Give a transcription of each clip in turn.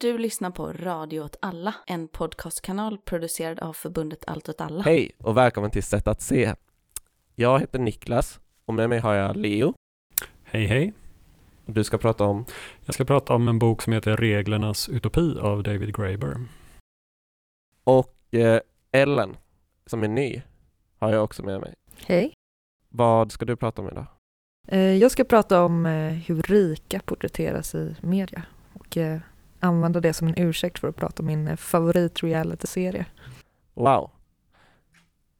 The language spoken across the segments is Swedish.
Du lyssnar på Radio åt alla, en podcastkanal producerad av förbundet Allt åt alla. Hej och välkommen till Sätt att se. Jag heter Niklas och med mig har jag Leo. Hej hej. Du ska prata om Jag ska prata om en bok som heter Reglernas utopi av David Graeber. och eh, Ellen som är ny har jag också med mig. Hej. Vad ska du prata om idag? Eh, Jag ska prata om eh, hur rika porträtteras i media och eh, använda det som en ursäkt för att prata om min eh, favoritrealityserie. favorit reality-serie. Wow.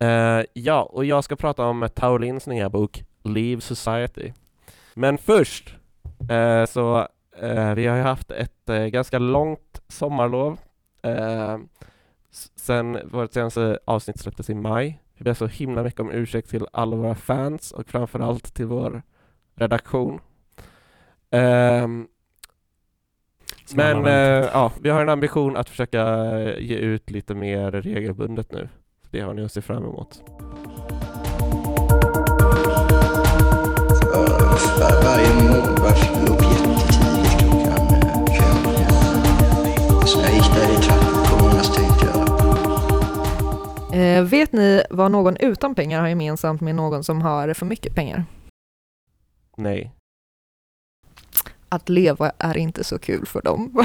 Uh, ja, och jag ska prata om Taolins nya bok Leave Society. Men först uh, så uh, vi har ju haft ett ganska långt sommarlov. Eh, sen vårt senaste avsnitt släpptes i maj. Vi ber så himla mycket om ursäkt till alla våra fans och framförallt till vår redaktion. Ehm, men eh, ja, vi har en ambition att försöka eh, ge ut lite mer regelbundet nu. Det har ni att se fram emot. Varje morgon var jag upp jättetidigt klockan fem. Så jag gick där i trappuppgångarna tänkte jag. Eh, vet ni vad någon utan pengar har gemensamt med någon som har för mycket pengar? Nej. Att leva är inte så kul för dem.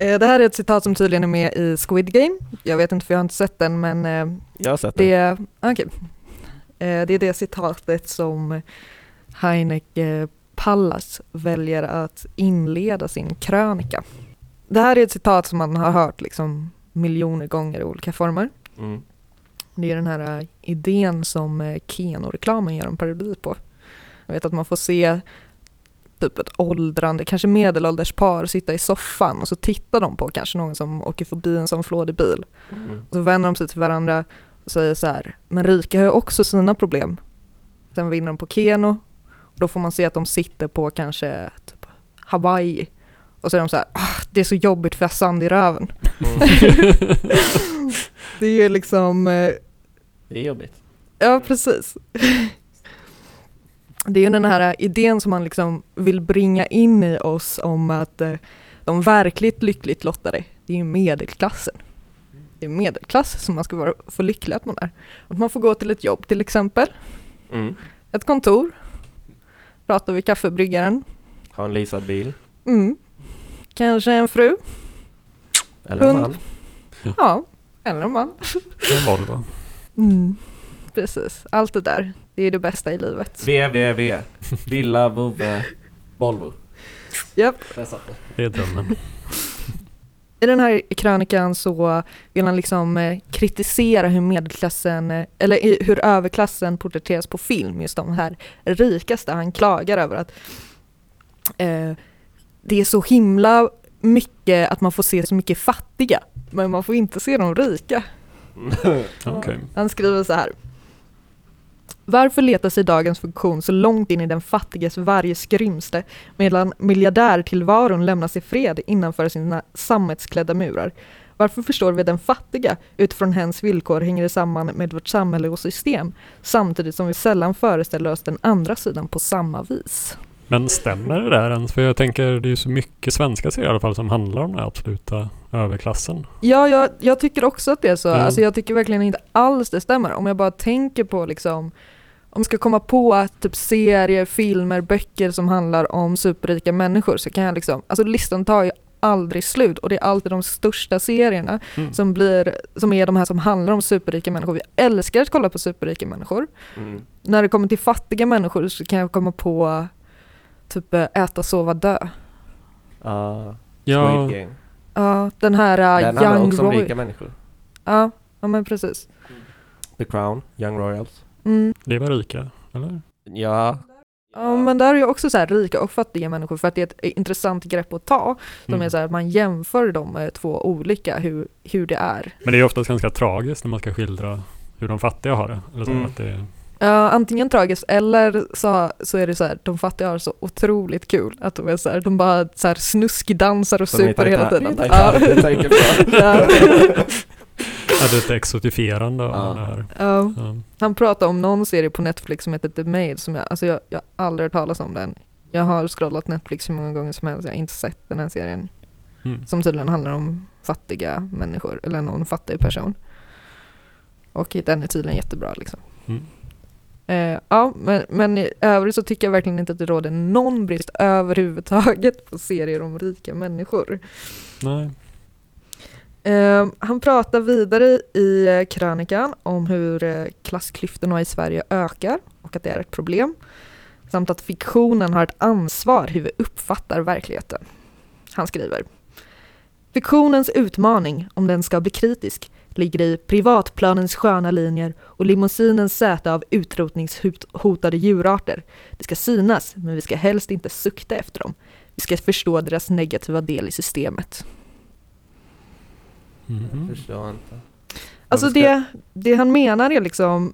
Eh, Det här är ett citat som tydligen är med i Squid Game. Jag vet inte för jag har inte sett den men eh, Jag har sett det. Det, okej. Eh, det är det citatet som Heineck eh, Pallas väljer att inleda sin krönika. Det här är ett citat som man har hört liksom miljoner gånger i olika former. Mm. Det är den här idén som Keno-reklamen gör en parodi på. Jag vet att man får se typ ett åldrande, kanske medelålders par sitta i soffan och så tittar de på kanske någon som åker förbi en som flådig bil. Mm. Och så vänder de sig till varandra och säger så här, men rika har ju också sina problem. Sen vinner de på Keno och då får man se att de sitter på kanske typ Hawaii. Och så är de så här, ah, det är så jobbigt för jag har sand i röven. Mm. Det är ju liksom, eh, Det är jobbigt. ja precis. Det är ju den här idén som man liksom vill bringa in i oss om att eh, de verkligt lyckligt lottade, det är ju medelklassen. Det är medelklass som man ska vara för lycklig att man är. Att man får gå till ett jobb till exempel, Mm. ett kontor, prata vid kaffebryggaren, Ha en leasad bil. mm. kanske en fru, Eller en Hund. man. ja, eller en man. En Volvo. Mm. Precis, allt det där, det är det bästa i livet. VVV. Villa, vovve, Volvo. Japp. Satt det. Det är drömmen. I den här krönikan så vill han liksom eh, kritisera hur medelklassen, eh, eller hur överklassen porträtteras på film, just de här rikaste. Han klagar över att eh, det är så himla mycket att man får se så mycket fattiga, men man får inte se de rika. Okej. Han skriver så här. Varför letar sig dagens funktion så långt in i den fattiges varje skrymsle medan miljardärtillvaron lämnas i fred innanför sina sammetsklädda murar? Varför förstår vi den fattiga utifrån hens villkor hänger det samman med vårt samhälle och system samtidigt som vi sällan föreställer oss den andra sidan på samma vis? Men stämmer det där ens? För jag tänker det är ju så mycket svenska serier i alla fall som handlar om den här absoluta överklassen. Ja, jag, jag tycker också att det är så. Mm. Alltså jag tycker verkligen inte alls det stämmer. Om jag bara tänker på liksom, om jag ska komma på typ serier, filmer, böcker som handlar om superrika människor så kan jag liksom, alltså listan tar ju aldrig slut och det är alltid de största serierna Mm. som blir, som är de här som handlar om superrika människor. Vi älskar att kolla på superrika människor. Mm. När det kommer till fattiga människor så kan jag komma på typ äh, äta, sova, dö. Ah, Ja. Ja, den här äh, Den handlar Young också om Roy. rika människor. Ja, ja men precis. The Crown, Young Royals. Mm. det var rika, eller? Ja, Ja, men där är ju också så här rika och fattiga människor för att det är ett intressant grepp att ta. Som Mm. är så här att man jämför de eh, två olika, hur, hur det är. Men det är ju oftast ganska tragiskt när man ska skildra hur de fattiga har det. Eller så Mm. att det Ja, antingen tragiskt eller så, så är det så här, de fattiga har så otroligt kul. Att de är så här, de bara så här snuskdansar och super hela tiden. Ja. Är lite exotifierande av Ja. det här. Ja. Ja. Han pratar om någon serie på Netflix som heter The Maid, som jag, alltså jag, jag har aldrig hört talas om den. Jag har scrollat Netflix hur många gånger som helst, jag har inte sett den här serien. Mm. Som tydligen handlar om fattiga människor, eller någon fattig person. Och den är tydligen jättebra liksom. Mm. Eh, ja, men, men i övrigt så tycker jag verkligen inte att det råder någon brist överhuvudtaget på serier om rika människor. Nej. Ehm, han pratar vidare i eh, krönikan om hur eh, klassklyftorna i Sverige ökar och att det är ett problem. Samt att fiktionen har ett ansvar hur vi uppfattar verkligheten. Han skriver Fiktionens utmaning, om den ska bli kritisk, ligger i privatplanens sköna linjer och limousinens säte av utrotningshotade djurarter. Det ska synas, men vi ska helst inte sukta efter dem. Vi ska förstå deras negativa del i systemet. Mhm. Förstår inte. Alltså ska- det, det han menar är liksom,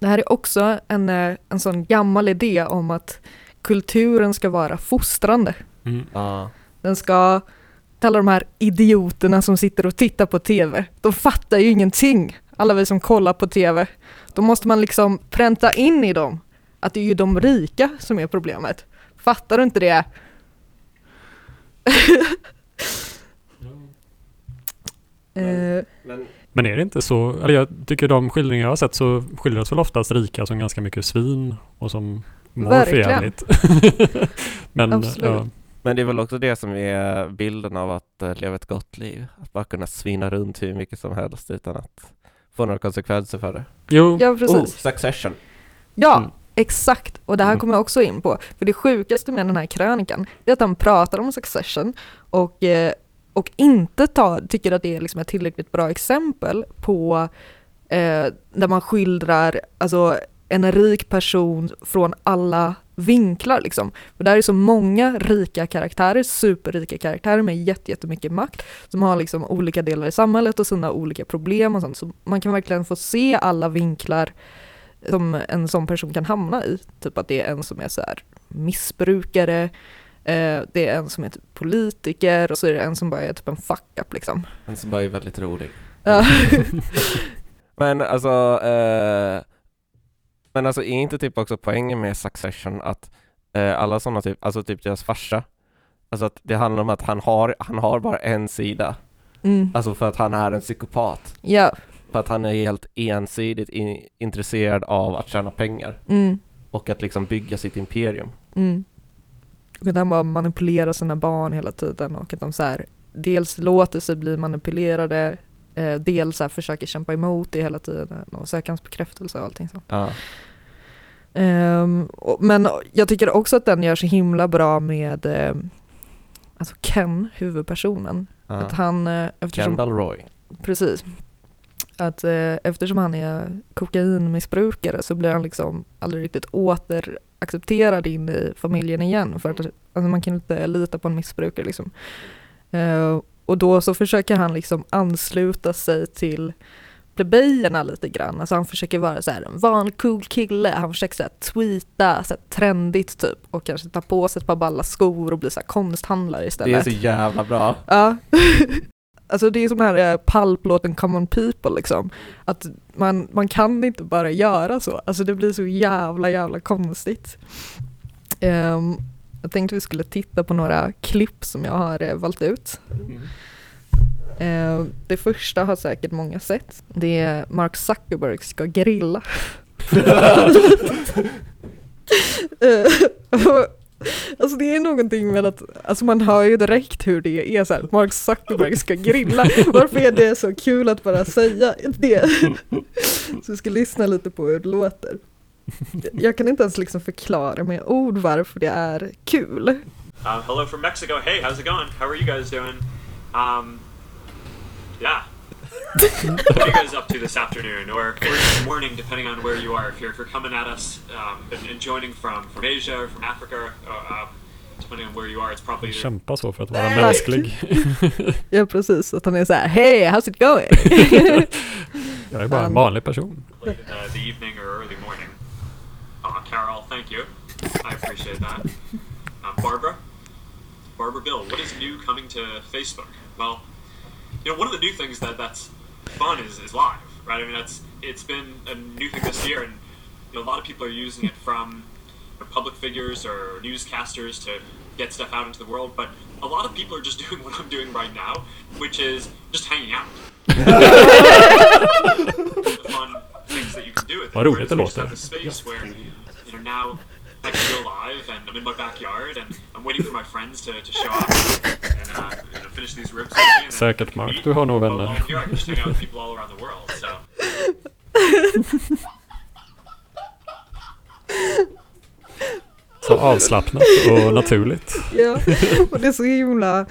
det här är också en, eh, en sån gammal idé om att kulturen ska vara fostrande. Mm. Ja. Den ska, alla de här idioterna som sitter och tittar på tv, de fattar ju ingenting. Alla vi som kollar på tv. Då måste man liksom pränta in i dem att det är ju de rika som är problemet. Fattar du inte det? Eh, Men Men är det inte så, eller jag tycker de skildringar jag har sett så skildras väl oftast rika som ganska mycket svin och som mår för Verkligen. jävligt. Men Absolut. ja, Men det är väl också det som är bilden av att eh, leva ett gott liv. Att bara kunna svina runt hur mycket som helst utan att få några konsekvenser för det. jo, ja, precis. Oh, succession! Ja, Mm. exakt. Och det här Mm. kommer jag också in på. För det sjukaste med den här krönikan är att han pratar om Succession och, eh, och inte ta, tycker att det är liksom ett tillräckligt bra exempel på eh, där man skildrar alltså, en rik person från alla vinklar. Liksom. För där är så många rika karaktärer, superrika karaktärer med jättemycket makt som har liksom olika delar i samhället och sina olika problem och sånt. Så man kan verkligen få se alla vinklar som en sån person kan hamna i. Typ att det är en som är så här missbrukare, det är en som är typ politiker och så är det en som bara är typ en fuck-up liksom. Men som bara är väldigt rolig. Ja. Men alltså, eh, men alltså är inte typ också poängen med Succession att eh, alla sådana typ, alltså typ deras farsa, alltså att det handlar om att han har, han har bara en sida, mm. alltså för att han är en psykopat. Ja. För att han är helt ensidigt in, intresserad av att tjäna pengar Mm. och att liksom bygga sitt imperium. Mm. Att han bara manipulerar sina barn hela tiden och att de så här, dels låter sig bli manipulerade, eh, dels så här, försöker kämpa emot det hela tiden och söka hans bekräftelse och allting sånt. Ja. Ehm, och, men jag tycker också att den gör så himla bra med eh, alltså Ken, huvudpersonen. Att ja. han, eh, eftersom, Kendall Roy. precis, att eh, eftersom han är kokainmissbrukare så blir han liksom aldrig riktigt återaccepterad in i familjen igen. För att alltså man kan inte lita på en missbrukare liksom. Eh, och då så försöker han liksom ansluta sig till plebejerna lite grann. Alltså han försöker vara så här en vanlig cool kille. Han försöker så här tweeta, så här trendigt typ. Och kanske ta på sig ett par balla skor och bli så här konsthandlare Det är istället. så jävla bra. Ja. alltså det är som den här eh, palplåten Common People liksom. Att man, man kan inte bara göra så. Alltså det blir så jävla jävla konstigt. Ehm, jag tänkte vi skulle titta på några klipp som jag har eh, valt ut. Ehm, det första har säkert många sett. Det är Mark Zuckerberg ska grilla. Eh, Alltså det är någonting med att, alltså man hör ju direkt hur det är så här, Mark Zuckerberg ska grilla. Varför är det så kul att bara säga det? Så vi ska lyssna lite på hur det låter. Jag kan inte ens liksom förklara med ord varför det är kul. Uh, hello from Mexico. Hey, how's it going? How are you guys doing? Um, yeah. What are you guys up to this afternoon, or, or morning, depending on where you are? If you're, if you're coming at us um, and, and joining from, from Asia or from Africa, uh, um, depending on where you are, it's probably either kämpa så för att vara mänsklig. Ja precis, att han är så här, hey how's it going? Jag är bara en vanlig person. late in the, the evening or early morning. Uh, Carol, thank you. I appreciate that. Uh, Barbara? Barbara Bill, what is new coming to Facebook? Well, you know, one of the new things that that's fun is, is live, right? I mean, that's it's been a new thing this year, and you know, a lot of people are using it from public figures or newscasters to get stuff out into the world, but a lot of people are just doing what I'm doing right now, which is just hanging out. the fun things that you can do with it. Vad roligt det Whereas we just have this space where, you know, now I can go live and I'm in my backyard and I'm waiting for my friends to, to show up and uh, you know, finish these ribs with me. and Säkert, Mark. Du har nog vänner. here I can just hang out with people all around the world. So Så avslappnat och naturligt. Ja, och det är så himla...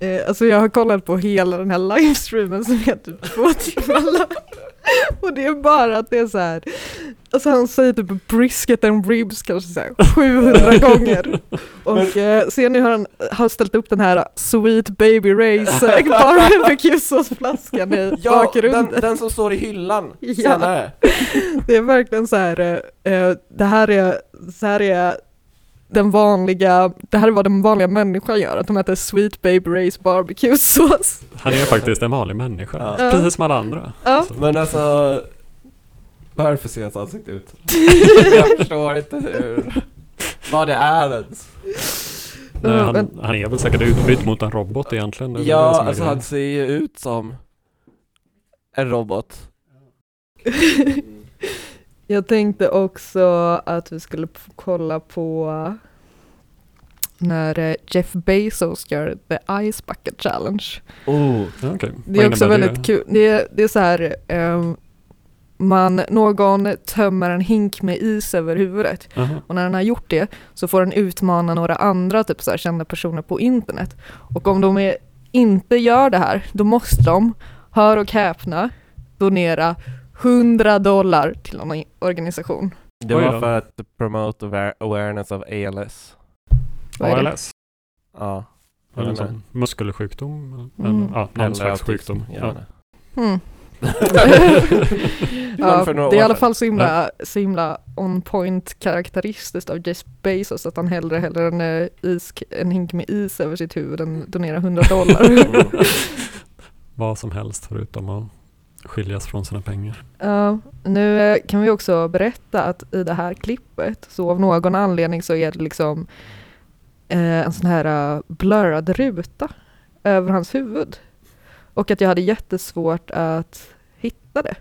Eh, alltså jag har kollat på hela den här livestreamen som är typ två timmar lång. Och det är bara att det är så här... Alltså han säger typ brisket and ribs kanske så här 700 gånger. Och eh, sen nu har han har ställt upp den här Sweet Baby Race eh, barbecuesåsflaskan i Ja, bakgrunden. den, den som står i hyllan Ja. senare. Det är verkligen så här, eh, eh, det här är, så här är den vanliga, det här är vad den vanliga människan gör, att de äter Sweet Baby Race barbecue-sås. Han är faktiskt en vanlig människa. Ja. Precis som alla andra. Ja. Men alltså, varför ser hans ansikte ut? Jag förstår inte hur, vad det är ens. Nej, han, han är väl säkert utbytt mot en robot egentligen. Ja, alltså grejen. han ser ju ut som en robot. Jag tänkte också att vi skulle kolla på när eh, Jeff Bezos gör The Ice Bucket Challenge. Oh. Okej. Det är också väldigt kul. Det är, det är så här, ehm, man, någon tömmer en hink med is över huvudet Aha. och när den har gjort det så får den utmana några andra typ så här, kända personer på internet. Och om de är, inte gör det här, då måste de, hör och häpna, donera 100 dollar till någon organisation. Det var för att promote aware- awareness of ALS. Vad är det? ALS? Ja. Eller en sån muskelsjukdom? Mm. Mm. Ja, någon slags sjukdom. Ja. några det är i alla fall så himla, så himla on point karaktäristiskt av Jeff Bezos att han hellre häller en, eh, is, en hink med is över sitt huvud än donerar 100 dollar. Mm. Vad som helst förutom att skiljas från sina pengar. Ja, nu eh, kan vi också berätta att i det här klippet så av någon anledning så är det liksom eh, en sån här uh, blurrad ruta över hans huvud. Och att jag hade jättesvårt att hitta det.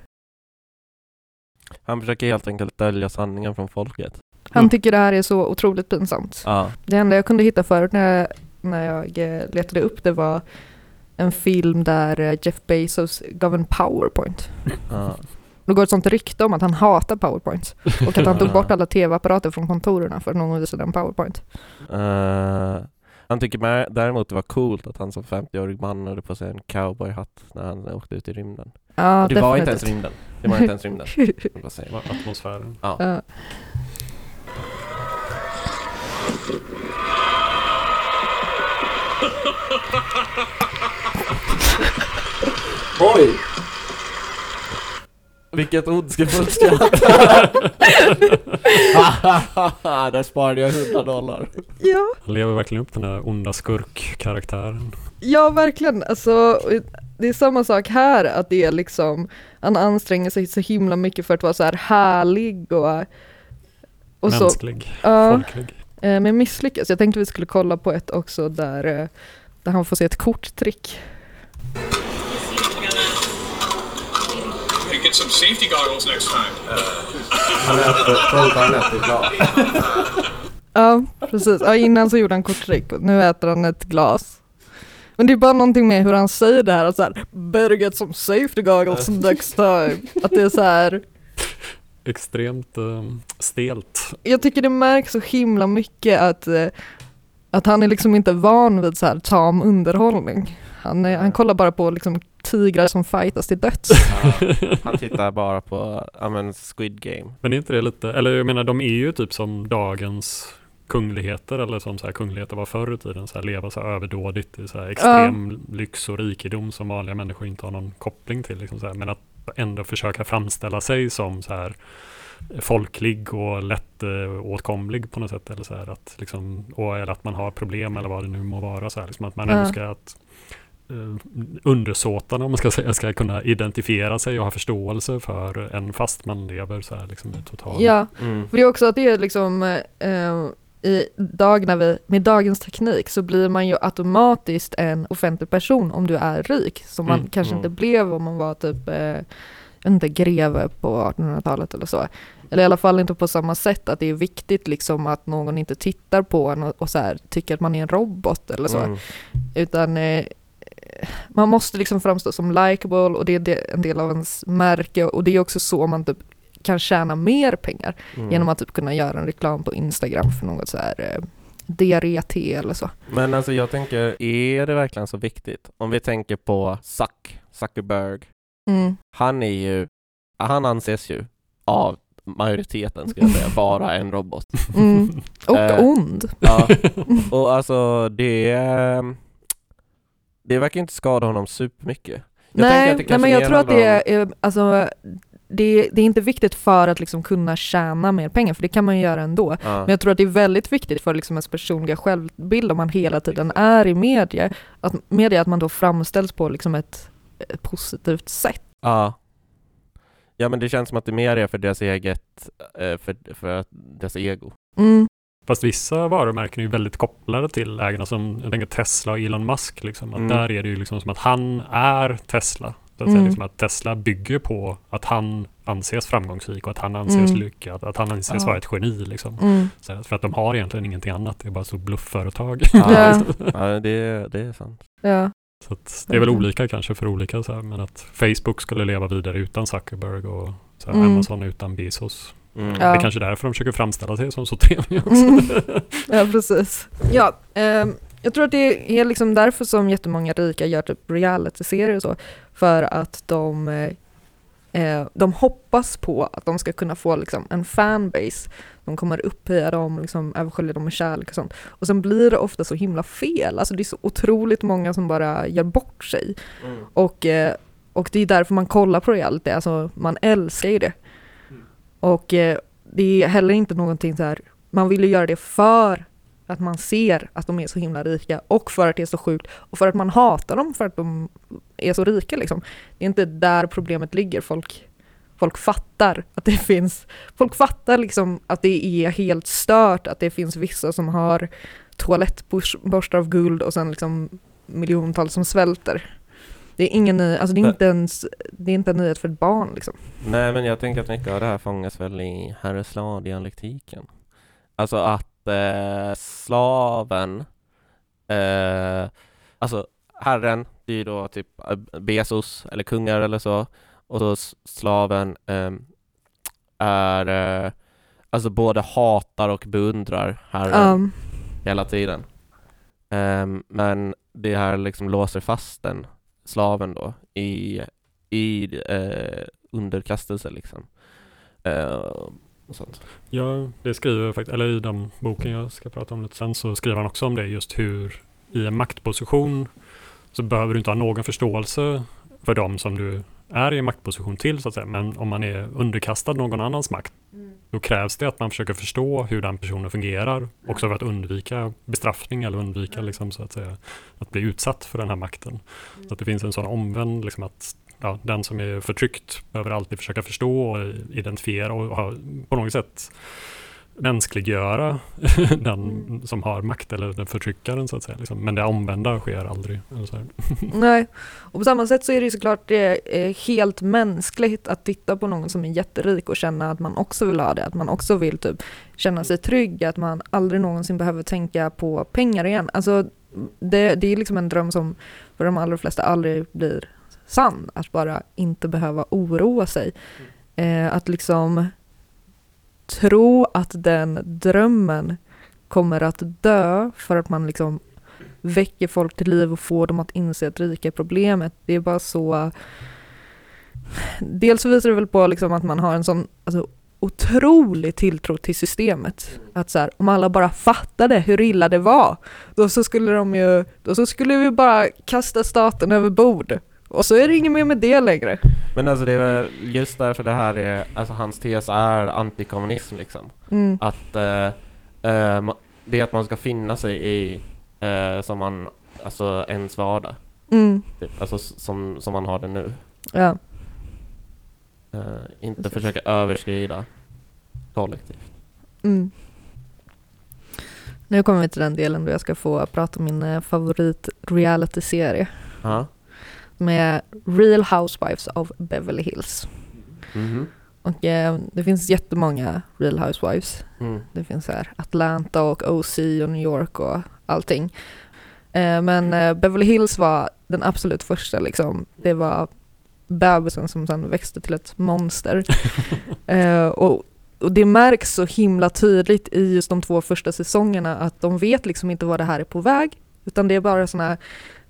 Han försöker helt enkelt dölja sanningen från folket. Han Mm. tycker det här är så otroligt pinsamt. Ja. Det enda jag kunde hitta förut när jag, när jag eh, letade upp det var en film där eh, Jeff Bezos gav en powerpoint. ja. Det går ett sånt rykte om att han hatar powerpoints och att han tog bort alla tv-apparater från kontorerna för att någon visade en powerpoint. Eh, han tycker däremot det var coolt att han som 50-årig man hade på sig en cowboyhatt när han åkte ut i rymden. Ja, det var inte ens definitivt. rymden. Det var inte ens rymden. säger. Vad Atmosfären. Ja. Ja. Oj! Vilket ondskefullt skratt! Där sparade jag 100 dollar. ja, Han lever verkligen upp den här onda skurk-karaktären. ja, verkligen. Alltså, det är samma sak här, att det är liksom, han anstränger sig så himla mycket för att vara så här härlig och, och så. Mänsklig, Ja. folklig. Eh, Men misslyckas. Jag tänkte vi skulle kolla på ett också där, eh, där han får se ett korttrick. Hey, get some safety goggles next time. Han äter, frågan äter glad. Ja, precis. Ja, innan så gjorde han korttrick och nu äter han ett glas. Men det är bara någonting med hur han säger det här, att så här, better get some safety goggles next time. Att det är så här, Extremt eh, stelt. jag tycker det märks så himla mycket att, eh, att han är liksom inte van vid så här tam underhållning. Han, är, han kollar bara på liksom tigrar som fightas till döds. Ja, han tittar bara på, ja men Squid Game. Men är inte det lite, eller jag menar de är ju typ som dagens kungligheter eller som så här kungligheter var förr i tiden, så här leva så här överdådigt i så här extrem lyx och rikedom som vanliga människor inte har någon koppling till. Liksom så här. Men att ändå försöka framställa sig som så här folklig och lätt eh, åtkomlig på något sätt. Eller, så här, att, liksom, och, eller att man har problem eller vad det nu må vara. Så här, liksom, att man Ja. önskar att eh, undersåtarna, om man ska säga, ska kunna identifiera sig och ha förståelse för en fast man lever så här liksom i total... Ja, Mm. för det är också att det är liksom eh, i dag när vi, med dagens teknik så blir man ju automatiskt en offentlig person om du är rik, som man Mm, kanske mm. inte blev om man var typ, eh, inte, greve på 1800-talet eller så. Eller i alla fall inte på samma sätt att det är viktigt liksom att någon inte tittar på en och, och så här, tycker att man är en robot eller så. Mm. Utan eh, man måste liksom framstå som likable och det är en del av ens märke och det är också så man typ kan tjäna mer pengar Mm. genom att typ kunna göra en reklam på Instagram för något så här eh, DRET eller så. Men alltså jag tänker, är det verkligen så viktigt? Om vi tänker på Zuck, Zuckerberg. Mm. Han är ju, han anses ju av majoriteten skulle jag säga, vara en robot. Mm. Och Eh, ond. Ja, och alltså det, det verkar inte skada honom supermycket. Jag nej, att det nej, men jag tror att det är, alltså, det, det är inte viktigt för att liksom kunna tjäna mer pengar, för det kan man ju göra ändå. Ja. Men jag tror att det är väldigt viktigt för liksom ens personliga självbild om man hela tiden är i media, att, media, att man då framställs på liksom ett, ett positivt sätt. Ja. Ja men det känns som att det mer är för deras eget, eh, för, för att deras ego. Mm. Fast vissa varumärken är ju väldigt kopplade till ägarna som jag tänker Tesla och Elon Musk. Liksom. Att Mm. Där är det ju liksom som att han är Tesla. Så att, Mm. säga, liksom att Tesla bygger på att han anses framgångsrik och att han anses Mm. lyckad. Att han anses Ja. vara ett geni. Liksom. Mm. Så för att de har egentligen ingenting annat. Det är bara så bluffföretag. Ja, ja det, det är sant. Ja. Så att det är väl olika kanske för olika. Så här, men att Facebook skulle leva vidare utan Zuckerberg och så här, Mm. Amazon utan Bezos. Mm. Ja. Det är kanske därför de försöker framställa sig som så trevliga också. Mm. Ja, precis. Ja, ehm, jag tror att det är liksom därför som jättemånga rika gör typ reality-serier och så. För att de, eh, eh, de hoppas på att de ska kunna få liksom en fanbase. De kommer upphöja dem, liksom, överskölja dem med kärlek och sånt. Och sen blir det ofta så himla fel. Alltså det är så otroligt många som bara gör bort sig. Mm. Och, eh, och det är därför man kollar på reality, alltså man älskar ju det. Och eh, det är heller inte någonting så här, man vill ju göra det för att man ser att de är så himla rika och för att det är så sjukt och för att man hatar dem för att de är så rika liksom. Det är inte där problemet ligger, folk, folk fattar att det finns, folk fattar liksom att det är helt stört att det finns vissa som har toalettborstar av guld och sen liksom miljontals som svälter. Det är ingen alltså det är inte ens, det är inte en nyhet för ett barn liksom. Nej men jag tänker att mycket av det här fångas väl i Herreslad-dialektiken. Alltså att eh, slaven, eh, alltså herren, det är ju då typ eh, Bezos eller kungar eller så. Och så slaven ehm, är, eh, alltså både hatar och beundrar herren Um, hela tiden. Ehm, men det här liksom låser fast den, slaven då, i, i eh, underkastelse liksom. Eh, och sånt. Ja, det skriver faktiskt, eller i den boken jag ska prata om lite sen så skriver han också om det just hur i en maktposition så behöver du inte ha någon förståelse för dem som du är i en maktposition till så att säga. Men om man är underkastad någon annans makt då krävs det att man försöker förstå hur den personen fungerar också för att undvika bestraffning eller undvika liksom, så att säga att bli utsatt för den här makten. Så att det finns en sån omvänd liksom att ja, den som är förtryckt behöver alltid försöka förstå och identifiera och ha, på något sätt mänskliggöra den som har makt eller den förtryckaren så att säga. Liksom. Men det omvända sker aldrig. Nej, och på samma sätt så är det såklart det helt mänskligt att titta på någon som är jätterik och känna att man också vill ha det, att man också vill typ känna sig trygg, att man aldrig någonsin behöver tänka på pengar igen. Alltså det, det är liksom en dröm som för de allra flesta aldrig blir sann, att bara inte behöva oroa sig. Eh, att liksom tro att den drömmen kommer att dö för att man liksom väcker folk till liv och får dem att inse att rika är problemet. Det är bara så... Dels så visar det väl på liksom att man har en sån alltså, otrolig tilltro till systemet. Att så här, om alla bara fattade hur illa det var, då så skulle de ju, då så skulle vi bara kasta staten över bord. Och så är det inget mer med det längre. Men alltså det är just därför det här är, alltså hans tes är antikommunism liksom. Mm. Att eh, eh, det är att man ska finna sig i, eh, som man, alltså ens vardag. Mm. Typ. Alltså som, som man har det nu. Ja. Eh, inte Precis. försöka överskrida kollektivt. Mm. Nu kommer vi till den delen då jag ska få prata om min eh, favorit reality-serie. Ja. Med Real Housewives of Beverly Hills. Mhm. Och eh, det finns jättemånga Real Housewives. Mm. Det finns här Atlanta och OC och New York och allting. Eh, men eh, Beverly Hills var den absolut första liksom. Det var bebisen som sen växte till ett monster. eh, och, och det märks så himla tydligt i just de två första säsongerna att de vet liksom inte vad det här är på väg. Utan det är bara här,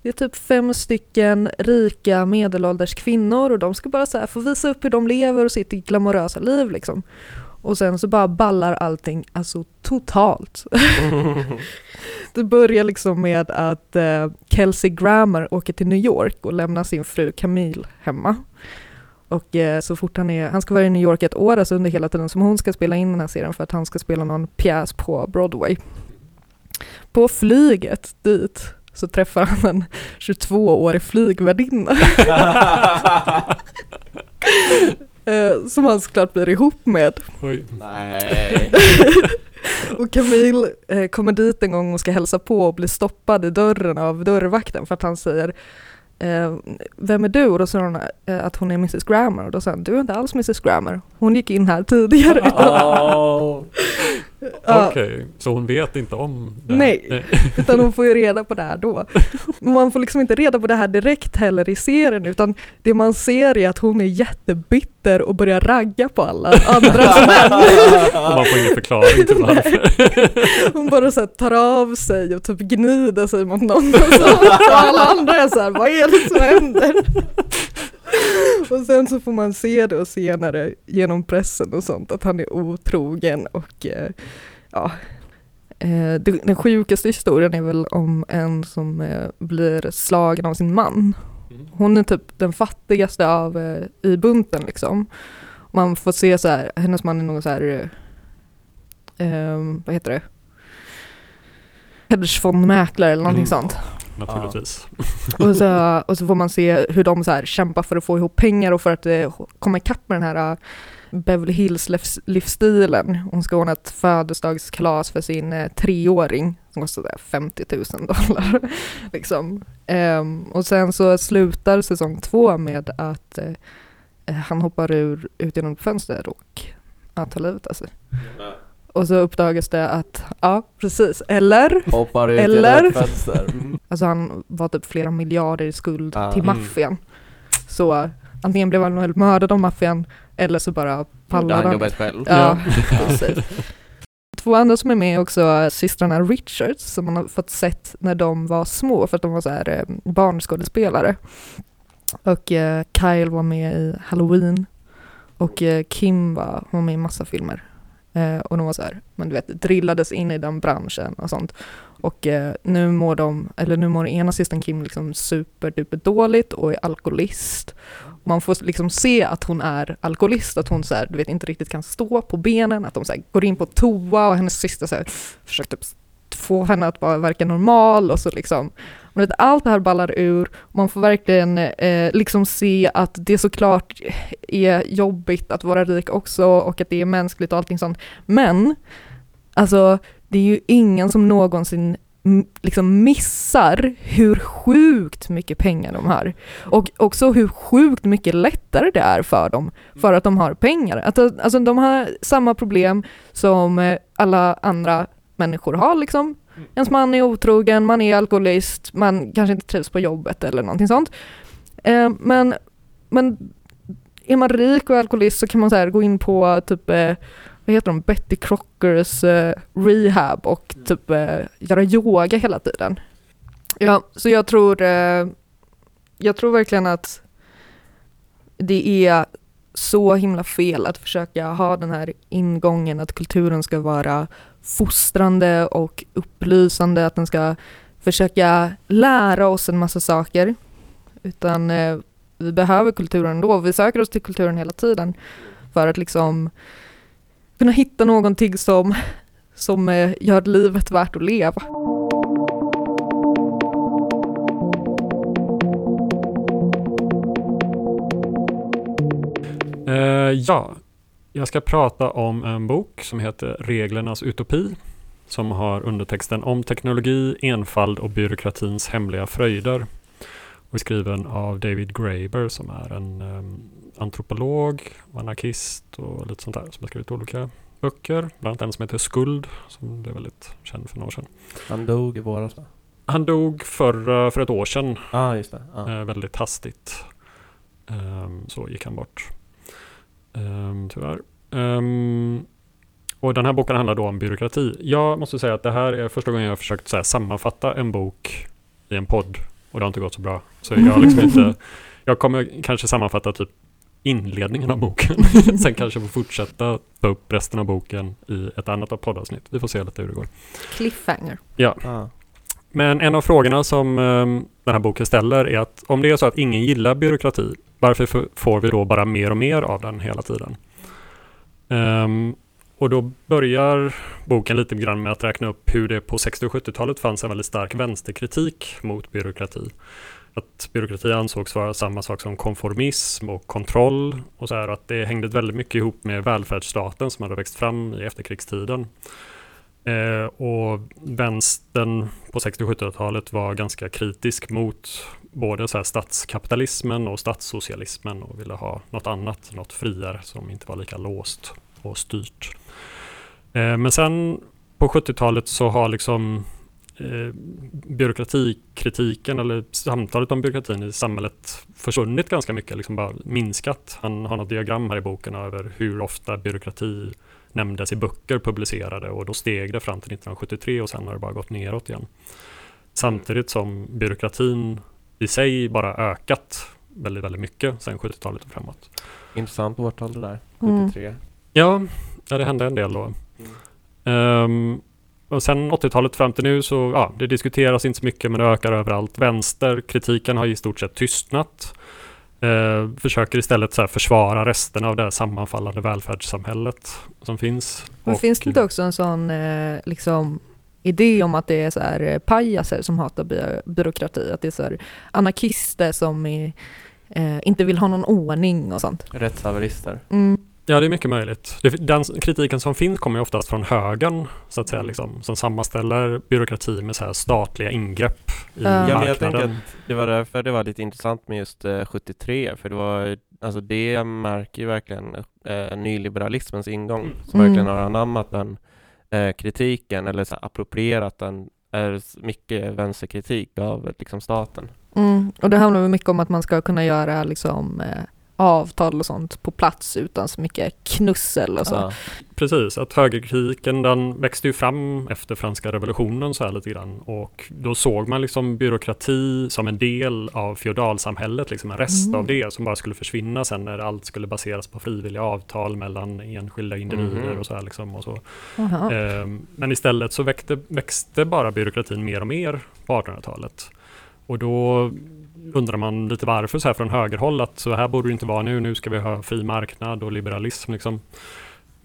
det är typ fem stycken rika medelålders kvinnor och de ska bara så här få visa upp hur de lever och sitt glamorösa liv liksom. Och sen så bara ballar allting alltså totalt. Det börjar liksom med att eh, Kelsey Grammer åker till New York och lämnar sin fru Camille hemma. Och eh, så fort han är, han ska vara i New York ett år, alltså under hela tiden som hon ska spela in den här serien för att han ska spela någon pjäs på Broadway. På flyget dit så träffar han en 22-årig flygvärdinna. eh, som han såklart blir ihop med. Oj. Nej. Och Camille eh, kommer dit en gång och ska hälsa på och blir stoppad i dörren av dörrvakten för att han säger eh, Vem är du? Och då säger hon eh, att hon är Mrs Grammer och då säger han Du är inte alls Mrs Grammer. Hon gick in här tidigare. Åh. Okej, så hon vet inte om det här? Nej. Utan hon får ju reda på det här då. Man får liksom inte reda på det här direkt heller i serien utan det man ser är att hon är jättebitter och börjar ragga på alla andras män. Man får ingen förklaring till varför. Hon bara så tar av sig och typ gnider sig mot någon och, så, och alla andra är så här, vad är det som händer? Och sen så får man se det och senare genom pressen och sånt att han är otrogen och eh, ja. Eh, Den sjukaste historien är väl om en som eh, blir slagen av sin man. Hon är typ den fattigaste av eh, i bunten liksom. Man får se så här, hennes man är någon så här, eh, eh, vad heter det? Hedgefondmäklare eller någonting Mm. sånt. Naturligtvis. Och så, och så får man se hur de så här kämpar för att få ihop pengar och för att eh, komma ikapp med den här eh, Beverly Hills livs- livsstilen. Hon ska ordna ett födelsedagskalas för sin eh, treåring som kostar så här 50 000 dollar. liksom. Ehm, och sen så slutar säsong två med att eh, eh, han hoppar ur, ut genom ett fönster och ja, tar livet av sig. Och så uppdagas det att, ja precis, eller Hoppar ut Eller? fönster. Mm. Alltså han var typ flera miljarder i skuld Ah. till Mm. maffian. Så antingen blev han väl mördad av maffian eller så bara pallade han han. jobbet själv. Ja, precis. Två andra som är med är också systrarna Richards som man har fått sett när de var små för att de var så här eh, barnskådespelare. Och eh, Kyle var med i Halloween och eh, Kim var, var med i massa filmer. Eh, och de var så här, men du vet, drillades in i den branschen och sånt. Och eh, nu mår de, eller nu mår ena systern Kim liksom superduper dåligt och är alkoholist. Man får liksom se att hon är alkoholist, att hon så här, du vet, inte riktigt kan stå på benen, att de så här, går in på toa och hennes syster så här, försöker typ få henne att vara verka normal och så liksom. Vet, allt det här ballar ur, man får verkligen eh, liksom se att det såklart är jobbigt att vara rik också och att det är mänskligt och allting sånt. Men, alltså det är ju ingen som någonsin liksom missar hur sjukt mycket pengar de har. Och också hur sjukt mycket lättare det är för dem för att de har pengar. Att, alltså de har samma problem som eh, alla andra människor har liksom. Ens man är otrogen, man är alkoholist, man kanske inte trivs på jobbet eller någonting sånt. Eh, men, men är man rik och alkoholist så kan man så här gå in på typ eh, vad heter de, Betty Crockers eh, rehab och typ eh, göra yoga hela tiden. Ja, så jag tror, eh, jag tror verkligen att det är så himla fel att försöka ha den här ingången att kulturen ska vara fostrande och upplysande, att den ska försöka lära oss en massa saker. Utan eh, vi behöver kulturen då, vi söker oss till kulturen hela tiden för att liksom kunna hitta någonting som, som eh, gör livet värt att leva. Uh, ja, jag ska prata om en bok som heter Reglernas utopi som har undertexten om teknologi, enfald och byråkratins hemliga fröjder. Och skriven av David Graeber som är en um, antropolog, anarkist och lite sånt där som har skrivit olika böcker. Bland annat en som heter Skuld som blev väldigt känd för några år sedan. Han dog i våras va? Han dog för, för ett år sedan. Ah, just det. Ah. Eh, väldigt hastigt. Um, så gick han bort. Um, tyvärr. Um, och den här boken handlar då om byråkrati. Jag måste säga att det här är första gången jag har försökt så här, sammanfatta en bok i en podd. Och det har inte gått så bra. Så jag liksom inte... Jag kommer kanske sammanfatta typ inledningen av boken. Sen kanske få fortsätta ta upp resten av boken i ett annat poddavsnitt. Vi får se lite hur det går. Cliffhanger. Ja. Ah. Men en av frågorna som ehm, den här boken ställer är att om det är så att ingen gillar byråkrati, varför får vi då bara mer och mer av den hela tiden? Um, och då börjar boken lite grann med att räkna upp hur det på 60 och 70-talet fanns en väldigt stark vänsterkritik mot byråkrati. Att byråkrati ansågs vara samma sak som konformism och kontroll och så här att det hängde väldigt mycket ihop med välfärdsstaten som hade växt fram i efterkrigstiden. Eh, och vänstern på 60 och 70-talet var ganska kritisk mot både så här statskapitalismen och statssocialismen och ville ha något annat, något friare som inte var lika låst och styrt. Eh, men sen på 70-talet så har liksom eh, byråkratikritiken eller samtalet om byråkratin i samhället försvunnit ganska mycket, liksom bara minskat. Han har något diagram här i boken över hur ofta byråkrati nämndes i böcker publicerade och då steg det fram till 1973 och sen har det bara gått neråt igen. Samtidigt som byråkratin i sig bara ökat väldigt, väldigt mycket sedan 70-talet och framåt. Intressant årtal det där, 73. Mm. Ja, ja, det hände en del då. Mm. Um, och sen 80-talet fram till nu så, ja, det diskuteras inte så mycket men det ökar överallt. Vänsterkritiken har i stort sett tystnat. Uh, försöker istället så här försvara resten av det sammanfallande välfärdssamhället som finns. Men och, finns det inte också en sån eh, liksom idé om att det är så här eh, pajaser som hatar by byråkrati? Att det är så här anarkister som är, eh, inte vill ha någon ordning och sånt? Rättshaverister. Mm. Ja, det är mycket möjligt. Den kritiken som finns kommer oftast från högern, så att säga, liksom, som sammanställer byråkrati med så här statliga ingrepp i uh. marknaden. Ja, jag tänker att det var därför det var lite intressant med just eh, 73, för det var alltså det märker ju verkligen eh, nyliberalismens ingång, mm. som mm. verkligen har anammat den eh, kritiken, eller så approprierat den, är mycket vänsterkritik av liksom staten. Mm. Och det handlar mycket om att man ska kunna göra liksom eh, avtal och sånt på plats utan så mycket knussel och så. Ja. Precis, att högerkritiken den växte ju fram efter franska revolutionen så här lite grann och då såg man liksom byråkrati som en del av feodalsamhället, liksom en rest mm. av det som bara skulle försvinna sen när allt skulle baseras på frivilliga avtal mellan enskilda individer mm. och så här liksom och så. Ehm, men istället så växte, växte bara byråkratin mer och mer på 1800-talet. Och då undrar man lite varför så här från högerhåll att så här borde det inte vara nu. Nu ska vi ha fri marknad och liberalism liksom.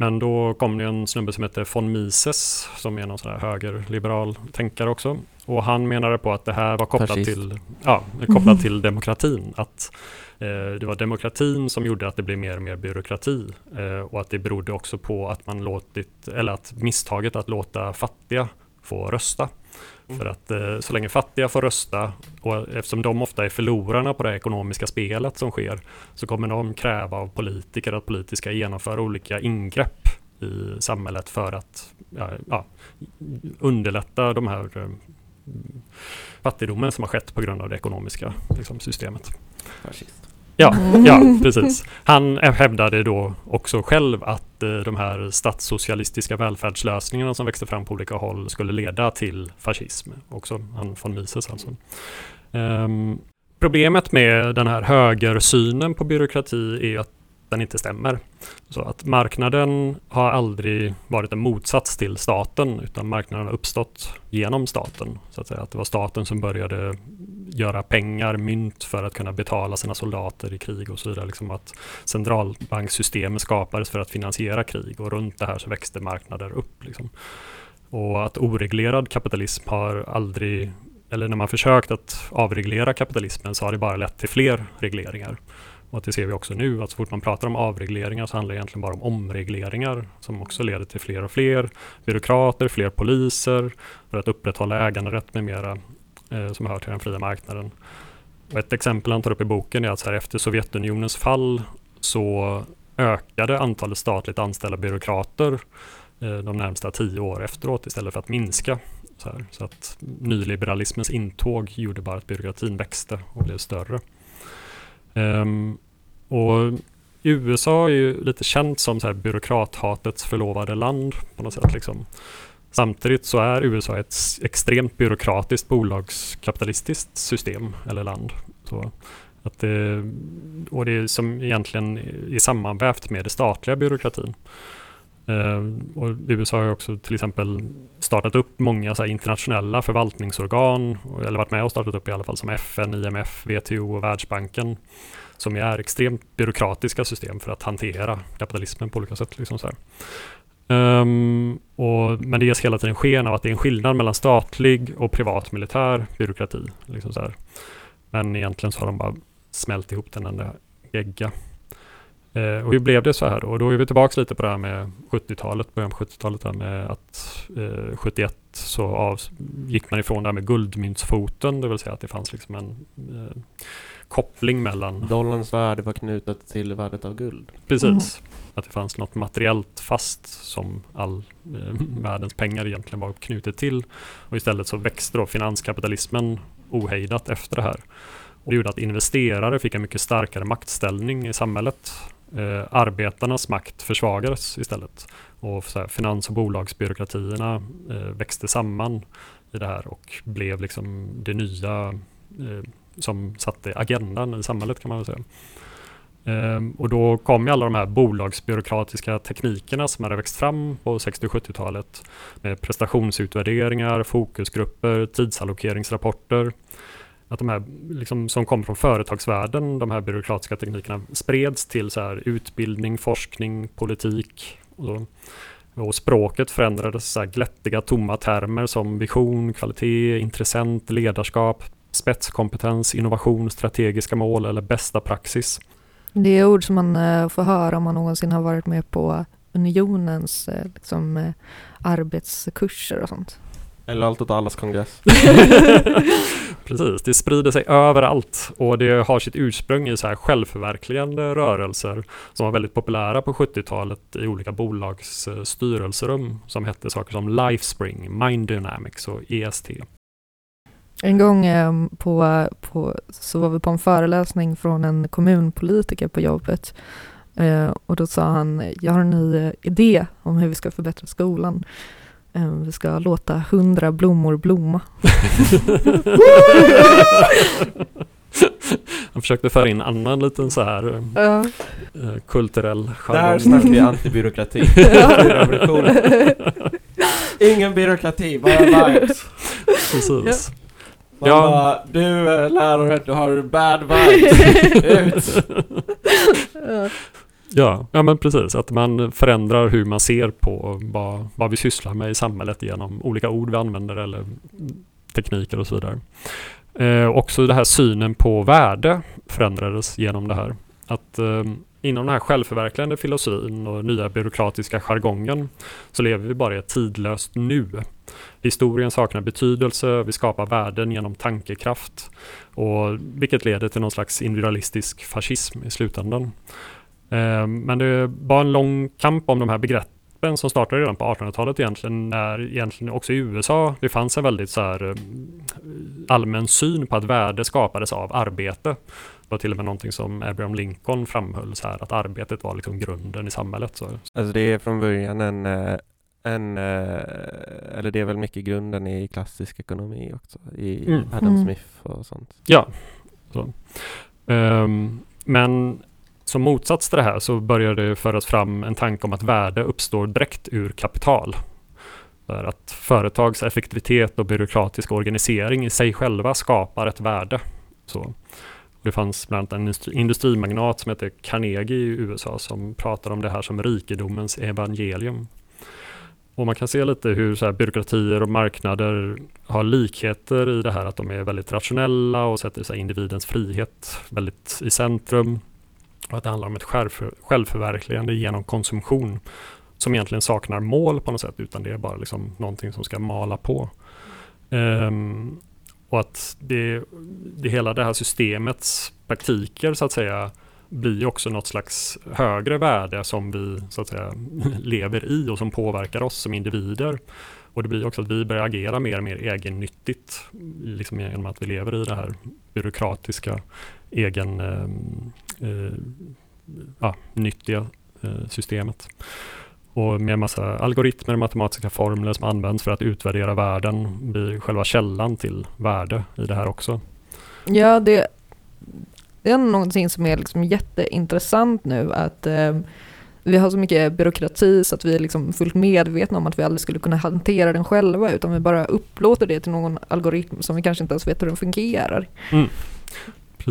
Men då kom det en snubbe som heter von Mises som är någon sån här högerliberal tänkare också. Och han menade på att det här var kopplat, till, ja, kopplat till demokratin. Att eh, det var demokratin som gjorde att det blev mer och mer byråkrati. Eh, och att det berodde också på att man låtit, eller att misstaget att låta fattiga få rösta. För att eh, så länge fattiga får rösta och eftersom de ofta är förlorarna på det ekonomiska spelet som sker så kommer de kräva av politiker att politiker ska genomföra olika ingrepp i samhället för att ja, ja, underlätta de här eh, fattigdomen som har skett på grund av det ekonomiska liksom, systemet. Fascist. Ja, mm. ja, precis. Han hävdade då också själv att eh, de här statssocialistiska välfärdslösningarna som växte fram på olika håll skulle leda till fascism. Också han von Mises alltså. Um, problemet med den här högersynen på byråkrati är att den inte stämmer. Så att marknaden har aldrig varit en motsats till staten utan marknaden har uppstått genom staten. Så att, säga. att det var staten som började göra pengar, mynt för att kunna betala sina soldater i krig och så vidare. Liksom att centralbanksystemet skapades för att finansiera krig och runt det här så växte marknader upp. Liksom. Och att oreglerad kapitalism har aldrig, eller när man försökt att avreglera kapitalismen så har det bara lett till fler regleringar. Och att det ser vi också nu, att så fort man pratar om avregleringar så handlar det egentligen bara om omregleringar som också leder till fler och fler byråkrater, fler poliser för att upprätthålla äganderätt med mera eh, som hör till den fria marknaden. Och ett exempel han tar upp i boken är att så här, efter Sovjetunionens fall så ökade antalet statligt anställda byråkrater eh, de närmsta tio år efteråt istället för att minska. Så, här, så, att nyliberalismens intåg gjorde bara att byråkratin växte och blev större. Um, och USA är ju lite känt som så här byråkrathatets förlovade land på något sätt. Liksom. Samtidigt så är USA ett extremt byråkratiskt bolagskapitalistiskt system eller land. Så att det, och det är som egentligen är sammanvävt med det statliga byråkratin. Ehm, och USA har också till exempel startat upp många så internationella förvaltningsorgan, eller varit med och startat upp i alla fall som FN, IMF, WTO och Världsbanken, som är extremt byråkratiska system för att hantera kapitalismen på olika sätt. Liksom så um, och, men det ges hela tiden sken av att det är en skillnad mellan statlig och privat militär byråkrati. Liksom så Men egentligen så har de bara smält ihop den enda gegga. Eh, och hur blev det så här då? Och då är vi tillbaka lite på det här med 70-talet, början på 70-talet, där med att eh, 71 så av, gick man ifrån det här med guldmyntsfoten, det vill säga att det fanns liksom en eh, koppling mellan... Dollarns värde var knutet till värdet av guld. Precis. Mm. Att det fanns något materiellt fast som all eh, världens pengar egentligen var knutet till. Och istället så växte då finanskapitalismen ohejdat efter det här. Och det gjorde att investerare fick en mycket starkare maktställning i samhället. Eh, arbetarnas makt försvagades istället. Och så här, finans och bolagsbyråkratierna eh, växte samman i det här och blev liksom det nya eh, som satte agendan i samhället kan man väl säga. Ehm, och då kom ju alla de här bolagsbyråkratiska teknikerna som hade växt fram på 60 och 70-talet med prestationsutvärderingar, fokusgrupper, tidsallokeringsrapporter att de här liksom, som kom från företagsvärlden, de här byråkratiska teknikerna, spreds till så här, utbildning, forskning, politik. Och, så. och språket förändrades, så här, glättiga tomma termer som vision, kvalitet, intressent, ledarskap, spetskompetens, innovation, strategiska mål eller bästa praxis. Det är ord som man eh, får höra om man någonsin har varit med på unionens eh, liksom, eh, arbetskurser och sånt. Eller allt åt allas kongress. Precis, det sprider sig överallt och det har sitt ursprung i så här självförverkligande rörelser som var väldigt populära på 70-talet i olika bolags styrelserum som hette saker som Lifespring, Mind Dynamics och EST. En gång eh, på, på, så var vi på en föreläsning från en kommunpolitiker på jobbet eh, och då sa han, jag har en ny idé om hur vi ska förbättra skolan. Eh, vi ska låta hundra blommor blomma. Han försökte föra in annan liten så här ja. uh, kulturell jargong. Där snackar vi antibyråkrati. Ingen byråkrati, bara vibes. Precis. Man ja. bara, du lärare, du har bad vibes. Ut! Ja, ja men precis. Att man förändrar hur man ser på vad, vad vi sysslar med i samhället genom olika ord vi använder eller tekniker och så vidare. Eh, också det här synen på värde förändrades genom det här. Att eh, inom den här självförverkligande filosofin och nya byråkratiska jargongen så lever vi bara i ett tidlöst nu. Historien saknar betydelse, vi skapar värden genom tankekraft och vilket leder till någon slags individualistisk fascism i slutändan. Eh, men det var en lång kamp om de här begreppen som startade redan på 1800-talet egentligen, när egentligen också i USA det fanns en väldigt så här eh, allmän syn på att värde skapades av arbete. Det var till och med någonting som Abraham Lincoln framhöll, så här, att arbetet var liksom grunden i samhället. Så. Alltså det är från början en, eh, en eller det är väl mycket grunden i klassisk ekonomi också, i mm. Adam mm. Smith och sånt. Ja, så. Um, men som motsats till det här så börjar det föras fram en tanke om att värde uppstår direkt ur kapital. Där att företags effektivitet och byråkratisk organisering i sig själva skapar ett värde. Så. Det fanns bland annat en industrimagnat som heter Carnegie i USA som pratar om det här som rikedomens evangelium. Och man kan se lite hur så här byråkratier och marknader har likheter i det här att de är väldigt rationella och sätter så individens frihet väldigt i centrum. Och att det handlar om ett självförverkligande genom konsumtion som egentligen saknar mål på något sätt utan det är bara liksom någonting som ska mala på. Um, och att det, det hela det här systemets praktiker så att säga blir också något slags högre värde som vi så att säga lever i och som påverkar oss som individer. Och det blir också att vi börjar agera mer och mer egennyttigt liksom genom att vi lever i det här byråkratiska egen ehm, eh, ja, nyttiga eh, systemet. Och med massa algoritmer och matematiska formler som används för att utvärdera världen blir själva källan till värde i det här också. Ja, det, det är någonting som är liksom jätteintressant nu att eh, vi har så mycket byråkrati så att vi är liksom fullt medvetna om att vi aldrig skulle kunna hantera den själva utan vi bara upplåter det till någon algoritm som vi kanske inte ens vet hur den fungerar. Mm.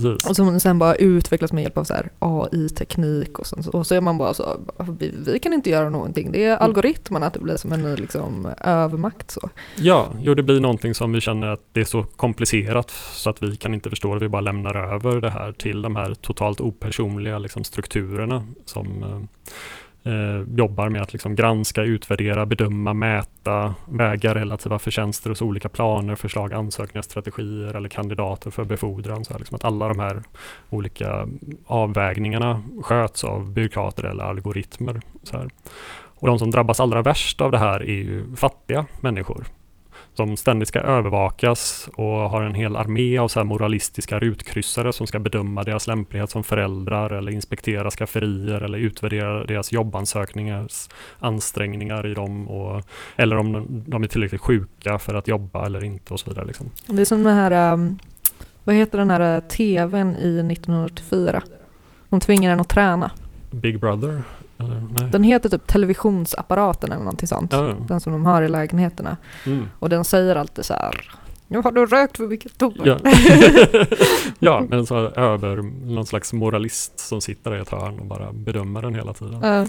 Precis. Och som sen bara utvecklas med hjälp av så AI-teknik och, sånt. och så är man bara så, vi, vi, kan inte göra någonting. Det är mm. algoritmerna att det blir som en ny liksom, övermakt. Så. Ja, jo det blir någonting som vi känner att det är så komplicerat så att vi kan inte förstå det. Vi bara lämnar över det här till de här totalt opersonliga liksom, strukturerna som eh, Eh, jobbar med att liksom granska, utvärdera, bedöma, mäta, väga relativa förtjänster hos olika planer, förslag, ansökningar, strategier eller kandidater för befordran. Så här, liksom att alla de här olika avvägningarna sköts av byråkrater eller algoritmer. Så här. Och de som drabbas allra värst av det här är ju fattiga människor som ständigt ska övervakas och har en hel armé av så moralistiska rutkryssare som ska bedöma deras lämplighet som föräldrar eller inspektera skafferier eller utvärdera deras jobbansökningars ansträngningar i dem och, eller om de är tillräckligt sjuka för att jobba eller inte och så vidare. Liksom. Det är som den här, um, vad heter den här uh, tvn i 1984? De tvingar en att träna. Big Brother? Den heter typ televisionsapparaten eller någonting sånt. Ja. Den som de har i lägenheterna. Mm. Och den säger alltid så här. Nu har du rökt för mycket tobak. Ja, ja men så över någon slags moralist som sitter i ett hörn och bara bedömer den hela tiden. Uh.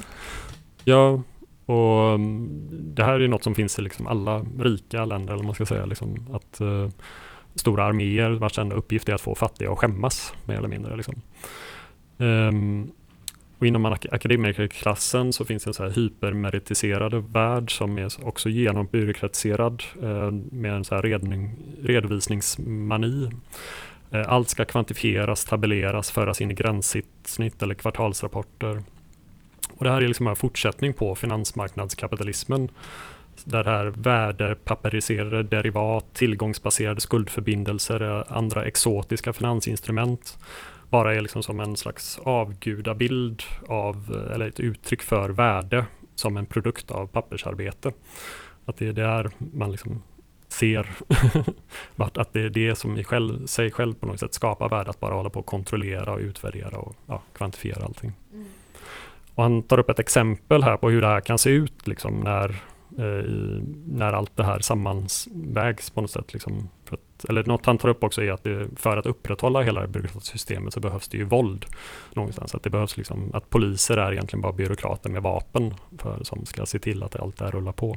Ja, och mm, det här är något som finns i liksom alla rika länder, eller man ska säga. Liksom, att uh, stora arméer vars enda uppgift är att få fattiga att skämmas, mer eller mindre. Liksom. Um, och inom akademikerklassen så finns det en så här hypermeritiserad värld som är också genombyråkratiserad eh, med en så här redning, redovisningsmani. Eh, allt ska kvantifieras, tabelleras, föras in i gränssnitt eller kvartalsrapporter. Och det här är liksom en fortsättning på finansmarknadskapitalismen där det här värdepapperiserade derivat, tillgångsbaserade skuldförbindelser, eh, andra exotiska finansinstrument bara är liksom som en slags avgudabild av, eller ett uttryck för värde som en produkt av pappersarbete. Att det är där man liksom ser att det är det som i själv, sig själv på något sätt skapar värde, att bara hålla på att kontrollera och utvärdera och ja, kvantifiera allting. Mm. Och han tar upp ett exempel här på hur det här kan se ut liksom när Eh, när allt det här sammanvägs på något sätt. Liksom, att, eller något han tar upp också är att det, för att upprätthålla hela byråkratsystemet systemet så behövs det ju våld någonstans. Att det behövs liksom, att poliser är egentligen bara byråkrater med vapen för, som ska se till att allt det här rullar på.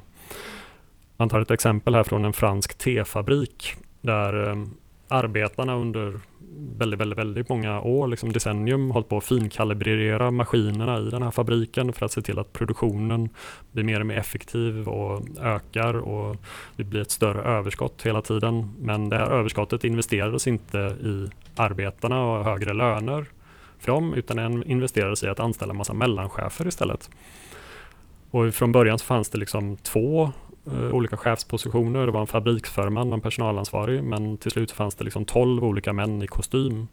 Han tar ett exempel här från en fransk tefabrik där ehm, arbetarna under väldigt, väldigt, väldigt många år, liksom decennium, hållit på att finkalibrera maskinerna i den här fabriken för att se till att produktionen blir mer och mer effektiv och ökar och det blir ett större överskott hela tiden. Men det här överskottet investerades inte i arbetarna och högre löner för dem, utan den investerades i att anställa massa mellanchefer istället. Och från början så fanns det liksom två olika chefspositioner. Det var en fabriksförman en personalansvarig. Men till slut fanns det liksom 12 olika män i kostym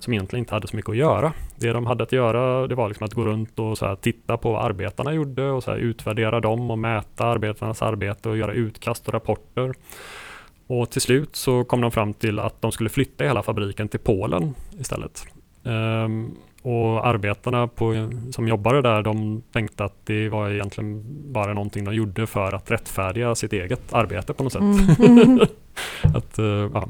som egentligen inte hade så mycket att göra. Det de hade att göra det var liksom att gå runt och så titta på vad arbetarna gjorde och så utvärdera dem och mäta arbetarnas arbete och göra utkast och rapporter. Och till slut så kom de fram till att de skulle flytta hela fabriken till Polen istället. Um, och arbetarna på, som jobbade där, de tänkte att det var egentligen bara någonting de gjorde för att rättfärdiga sitt eget arbete på något sätt. Mm. att, uh, ja.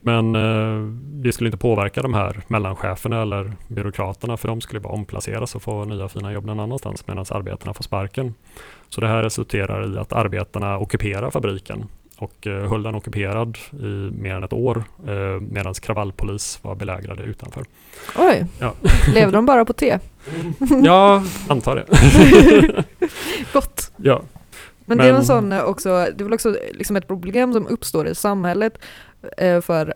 Men uh, det skulle inte påverka de här mellancheferna eller byråkraterna för de skulle bara omplaceras och få nya fina jobb någon annanstans medan arbetarna får sparken. Så det här resulterar i att arbetarna ockuperar fabriken och eh, höll den ockuperad i mer än ett år eh, medan kravallpolis var belägrade utanför. Oj, Ja. levde de bara på te? Ja, antar det. Gott. ja. Men, det är Men- en sån eh, också, det är väl också liksom ett problem som uppstår i samhället eh, för,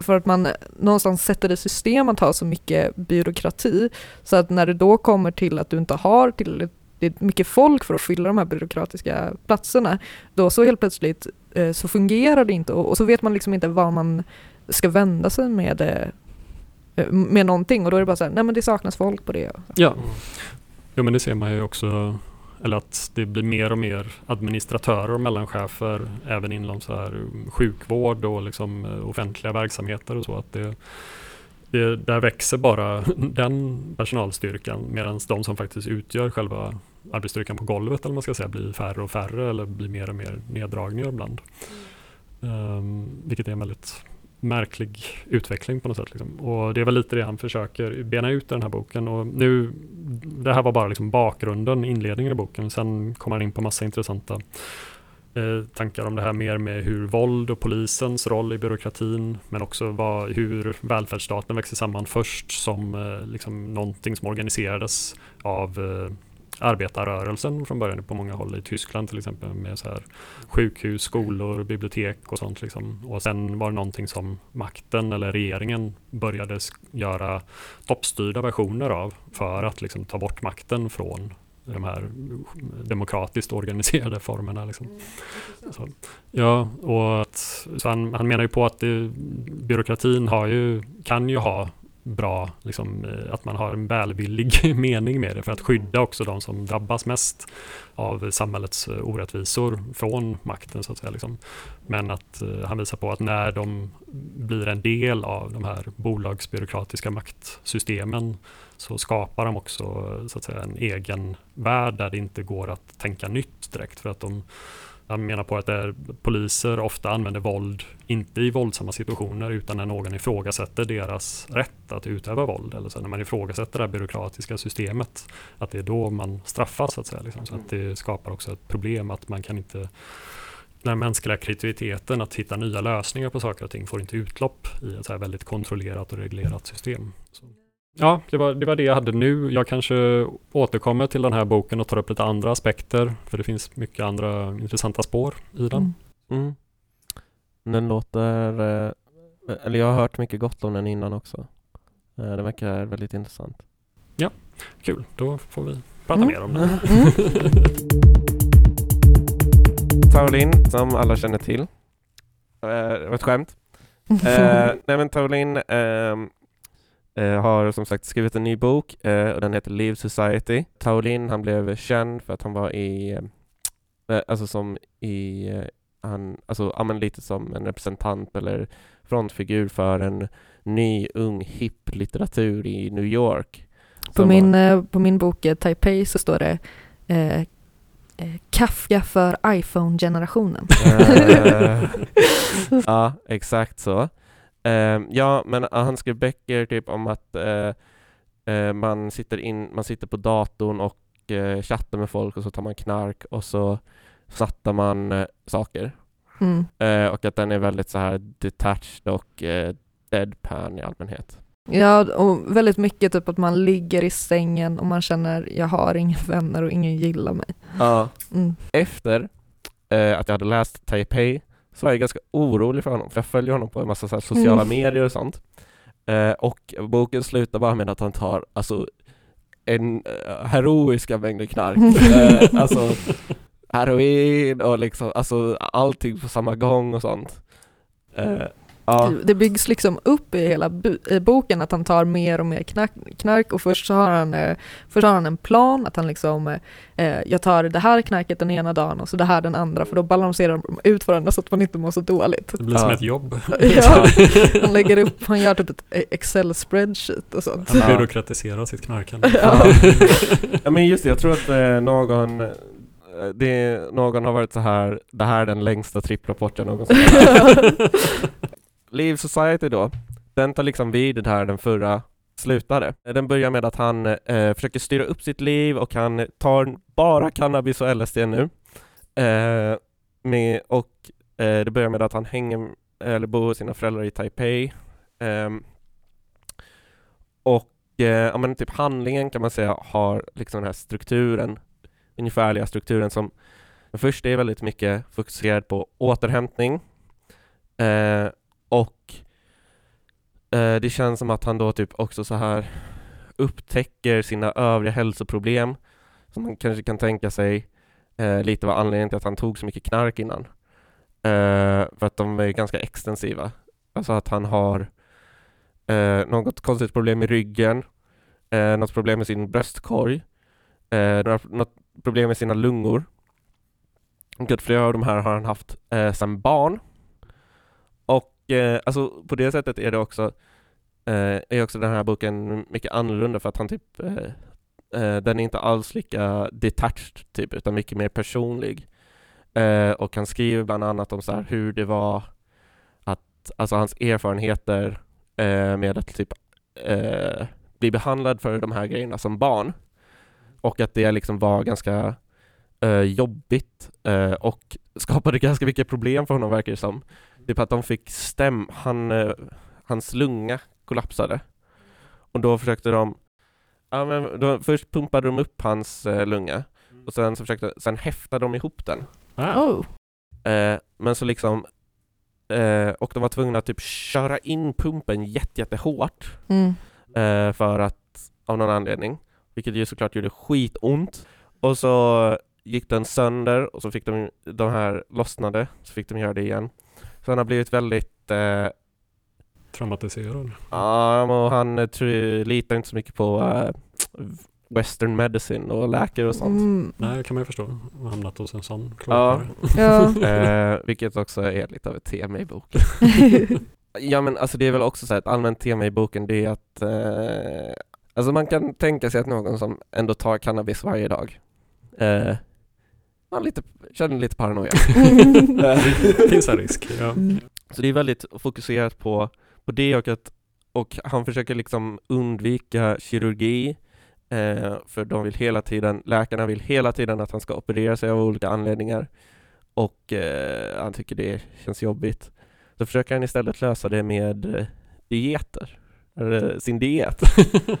för att man någonstans sätter i system att ha så mycket byråkrati så att när det då kommer till att du inte har tillräckligt mycket folk för att fylla de här byråkratiska platserna då så helt plötsligt eh, så fungerar det inte och, och så vet man liksom inte vad man ska vända sig med eh, med någonting och då är det bara så här, nej men det saknas folk på det. Ja. Jo men det ser man ju också, eller att det blir mer och mer administratörer och mellanchefer även inom så här sjukvård och liksom eh, offentliga verksamheter och så. Att det, det, där växer bara den personalstyrkan medan de som faktiskt utgör själva arbetsstyrkan på golvet eller vad man ska säga blir färre och färre eller blir mer och mer neddragningar ibland. Um, vilket är en väldigt märklig utveckling på något sätt. Liksom. Och det är väl lite det han försöker bena ut i den här boken. Och nu, det här var bara liksom bakgrunden, inledningen i boken. Sen kommer han in på massa intressanta eh, tankar om det här mer med hur våld och polisens roll i byråkratin, men också vad, hur välfärdsstaten växer samman först som eh, liksom någonting som organiserades av eh, arbetarrörelsen från början på många håll i Tyskland till exempel med så här sjukhus, skolor, bibliotek och sånt. Liksom. Och sen var det någonting som makten eller regeringen började göra toppstyrda versioner av för att liksom, ta bort makten från de här demokratiskt organiserade formerna. Liksom. Så, ja, och att, så han, han menar ju på att det, byråkratin har ju, kan ju ha bra, liksom, eh, att man har en välvillig mening med det för att skydda också de som drabbas mest av samhällets eh, orättvisor från makten så att säga. Liksom. Men att eh, han visar på att när de blir en del av de här bolagsbyråkratiska maktsystemen så skapar de också så att säga, en egen värld där det inte går att tänka nytt direkt för att de han menar på att poliser ofta använder våld, inte i våldsamma situationer, utan när någon ifrågasätter deras rätt att utöva våld. Eller så när man ifrågasätter det här byråkratiska systemet, att det är då man straffas. Så att säga. Liksom. Så att det skapar också ett problem att man kan inte den mänskliga kreativiteten att hitta nya lösningar på saker och ting får inte utlopp i ett så här väldigt kontrollerat och reglerat system. Så. Ja, det var, det var det jag hade nu. Jag kanske återkommer till den här boken och tar upp lite andra aspekter, för det finns mycket andra intressanta spår i den. Mm. Mm. Den låter, eh, eller jag har hört mycket gott om den innan också. Eh, Den verkar väldigt intressant. Kul, då får vi prata Mm. mer om den. Mm. Taolin, som alla känner till. Eh, Det var ett skämt. Eh, nej men Taolin ehm, eh, har som sagt skrivit en ny bok eh, och den heter Live Society. Taolin han blev känd för att han var i, eh, alltså som i, eh, han, alltså ja, lite som en representant eller frontfigur för en ny ung hipp litteratur i New York. På min, var- eh, på min bok eh, Taipei så står det eh, eh, Kafka för iPhone-generationen. Eh, ja, exakt så. Eh, ja, men uh, han skrev böcker typ om att eh, eh, man, sitter in, man sitter på datorn och eh, chattar med folk och så tar man knark och så snattar man saker. Mm. Och att den är väldigt så här detached och deadpan i allmänhet. Ja, och väldigt mycket typ att man ligger i sängen och man känner jag har inga vänner och ingen gillar mig. Ja. Mm. Efter eh, att jag hade läst Taipei så var jag ganska orolig för honom, för jag följer honom på en massa så sociala Mm. medier och sånt. Eh, och boken slutar bara med att han tar alltså en eh, heroiska mängder knark. eh, alltså heroin och liksom, alltså allting på samma gång och sånt. Eh, ja. Det byggs liksom upp i hela i boken att han tar mer och mer knark, knark och först så har han, eh, först har han en plan att han liksom eh, jag tar det här knarket den ena dagen och så det här den andra för då balanserar de ut varandra så att man inte mår så dåligt. Det blir som Ja. ett jobb. Ja, han lägger upp, han gör typ ett Excel-spreadsheet och sånt. Han byråkratiserar sitt knarkande. Ja. ja men just det, jag tror att eh, någon eh, det, någon har varit så här, det här är den längsta tripprapport jag någonsin Leave Society då, den tar liksom vid där den förra slutade. Den börjar med att han eh, försöker styra upp sitt liv och han tar bara cannabis och LSD nu. Eh, med, och Eh, det börjar med att han hänger, eller bor hos sina föräldrar i Taipei. Ehm, och eh, ja, men typ handlingen kan man säga har liksom den här strukturen, ungefärliga strukturen som först är väldigt mycket fokuserad på återhämtning eh, och eh, det känns som att han då typ också så här upptäcker sina övriga hälsoproblem som man kanske kan tänka sig eh, lite var anledningen till att han tog så mycket knark innan. Eh, för att de är ganska extensiva. Alltså att han har eh, något konstigt problem i ryggen, eh, något problem med sin bröstkorg, eh, några, något problem med sina lungor. Och att flera av de här har han haft eh, sedan barn. Eh, alltså på det sättet är det också eh, är också den här boken mycket annorlunda för att han typ eh, eh, den är inte alls lika detached typ utan mycket mer personlig. Eh, och han skriver bland annat om så här hur det var att, alltså hans erfarenheter eh, med att typ eh, bli behandlad för de här grejerna som barn. Och att det liksom var ganska eh, jobbigt eh, och skapade ganska mycket problem för honom verkar det som. Typ att de fick stäm, han, eh, hans lunga kollapsade. Och då försökte de, ja men då, först pumpade de upp hans eh, lunga och sen så försökte, sen häftade de ihop den. Oh. Eh, men så liksom, eh, och de var tvungna att typ köra in pumpen jätte, jättehårt Mm. eh, för att, av någon anledning, vilket ju såklart gjorde skitont. Och så gick den sönder och så fick de, de här lossnade, så fick de göra det igen. Så han har blivit väldigt, eh, traumatiserad. ja, och han tror, litar inte så mycket på eh, western medicine och läkare och sånt. Mm. Nej, kan man ju förstå. Har hamnat hos en sån Ja. klokare. Ja. Eh, vilket också är lite av ett tema i boken. Ja men alltså det är väl också så här, ett allmänt tema i boken det är att eh, Alltså man kan tänka sig att någon som ändå tar cannabis varje dag eh, man lite, känner lite paranoia. Eh, Finns en risk. Ja. Mm. så det är väldigt fokuserat på, på det och att och han försöker liksom undvika kirurgi eh, för de vill hela tiden, läkarna vill hela tiden att han ska operera sig av olika anledningar och eh, han tycker det känns jobbigt. Så försöker han istället lösa det med eh, dieter, eller sin diet.